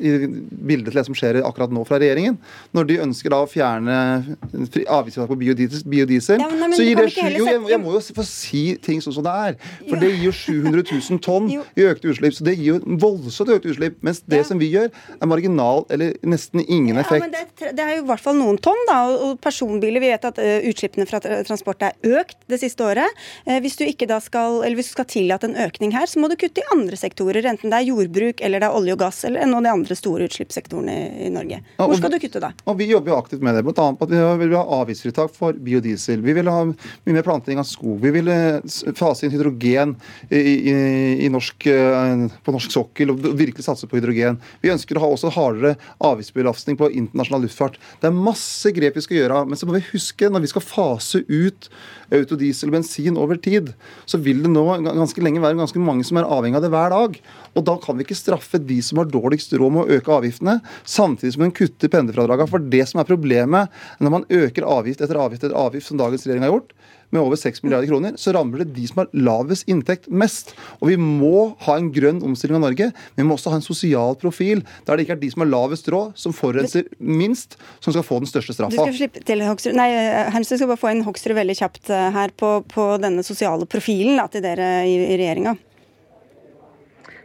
P: i bildet til det som skjer akkurat nå fra regjeringen. Når de ønsker da å fjerne avgiftsfritak på biodiesel, biodiesel
B: Ja, men- nei,
P: så gir det sju, jo, jeg, jeg må jo få si ting sånn som det er. For det gir jo 700 000 tonn i økte utslipp. Så det gir jo voldsomt økte utslipp. Mens det som vi gjør, er marginal eller nesten ingen
B: Ja,
P: effekt.
B: men det, er- det er jo i hvert fall noen tonn, da. Og personbiler, vi vet at utslippene fra tra- transport er økt det siste året. Eh, Hvis du ikke da skal, eller hvis du skal tillate en økning her, så må du kutte i andre sektorer. Enten det er jordbruk, eller det er olje og gass, eller noen av de andre store utslippssektorene i, i Norge. Hvor skal du kutte da?
P: Og Vi jobber jo aktivt med det. Blant annet på at vi vil ha avgiftsfritak for biodiesel. Vi vil ha mye mer planting av skog. Vi vil eh, fase inn hydrogen i, i, i norsk, eh, på norsk sokkel og virkelig satse på hydrogen. Vi ønsker å ha også hardere avgiftsbelastning på internasjonal luftfart. Det er masse grep vi skal gjøre. Men så må vi huske, når vi skal fase ut autodiesel og bensin over tid, så vil det nå ganske lenge være ganske mange som er avhengig av det hver dag. Og da kan vi ikke straffe de som har dårligst råd med å øke avgiftene, samtidig som en kutter pendlerfradragene. For det som er problemet når man øker avgift etter avgift etter avgift, som dagens regjering har gjort, med over 6 milliarder kroner, så rammer det de som har lavest inntekt mest. Og vi må ha en grønn omstilling av Norge, men vi må også ha en sosial profil der det ikke er de som har lavest råd, som forurenser minst, som skal få den største straffa.
B: Du skal slippe til Hoksrud. Nei, Hermstad skal bare få inn Hoksrud veldig kjapt eh, her på, på denne sosiale profilen da, til dere i, i regjeringa.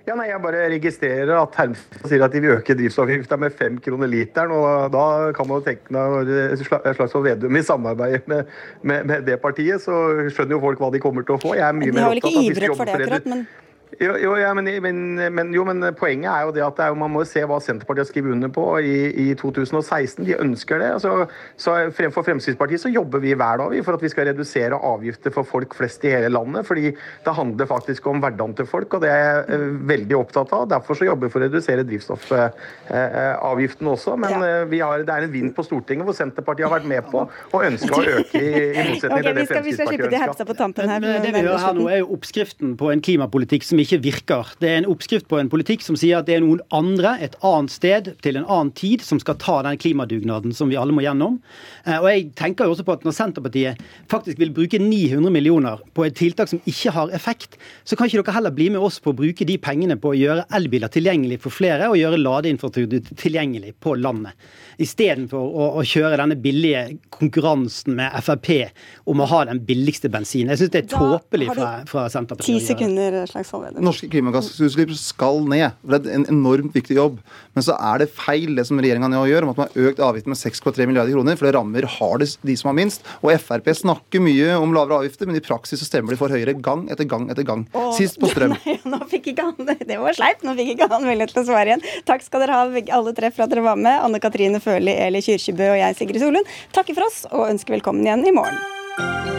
Q: Ja, nei, Jeg bare registrerer at Hermstad sier at de vil øke drivstoffavgifta med fem kroner literen. og Da kan man jo tenke når Sla- Slagsvold Vedum i samarbeid med, med, med det partiet, så skjønner jo folk hva de kommer til å få. Jeg er mye mer opptatt av at Jo, jo, ja, men, men, men, jo, men poenget er jo det at det er, man må se hva Senterpartiet har skrevet under på i, i 2016. De ønsker det. Altså, så Fremfor Fremskrittspartiet så jobber vi hver dag for at vi skal redusere avgifter for folk flest i hele landet. fordi det handler faktisk om hverdagen til folk, og det er jeg eh, veldig opptatt av. Derfor så jobber vi for å redusere drivstoffavgiften også. Men eh, vi har, det er en vind på Stortinget hvor Senterpartiet har vært med på og ønsker å øke i, i motsetning
B: okay,
Q: til det
B: Fremskrittspartiet skal, vi skal slippe
Q: Fremskrittspartiet
B: til
Q: ønska.
B: På tampen her.
R: Men det vi gjør her nå, er jo oppskriften på en klimapolitikk som som ikke virker. Det er en oppskrift på en politikk som sier at det er noen andre, et annet sted, til en annen tid, som skal ta den klimadugnaden som vi alle må gjennom. Eh, og jeg tenker jo også på at Når Senterpartiet faktisk vil bruke 900 millioner på et tiltak som ikke har effekt, så kan ikke dere heller bli med oss på å bruke de pengene på å gjøre elbiler tilgjengelig for flere, og gjøre ladeinfrastruktur tilgjengelig på landet. Istedenfor å, å kjøre denne billige konkurransen med Frp om å ha den billigste bensinen. Jeg syns det er tåpelig fra, fra Senterpartiet.
B: Ti
R: å gjøre det.
B: sekunder, Slagsvold Vedum.
P: Norske klimagassutslipp skal ned. Det er en enormt viktig jobb. Men så er det feil det som regjeringa nå gjør, om at man har økt avgiften med 6,3 milliarder kroner. For det rammer hardest de som har minst. Og Frp snakker mye om lavere avgifter, men i praksis så stemmer de for høyere gang etter gang etter gang.
B: Åh,
P: Sist på strøm.
B: Nei, nå fikk ikke han Det var sleipt. Nå fikk ikke han mulighet til å svare igjen. Takk skal dere ha, alle tre, for at dere var med. Anne Katrine Føhli, Eli Kyrkjebø og jeg, Sigrid Solund, takker for oss og ønsker velkommen igjen i morgen.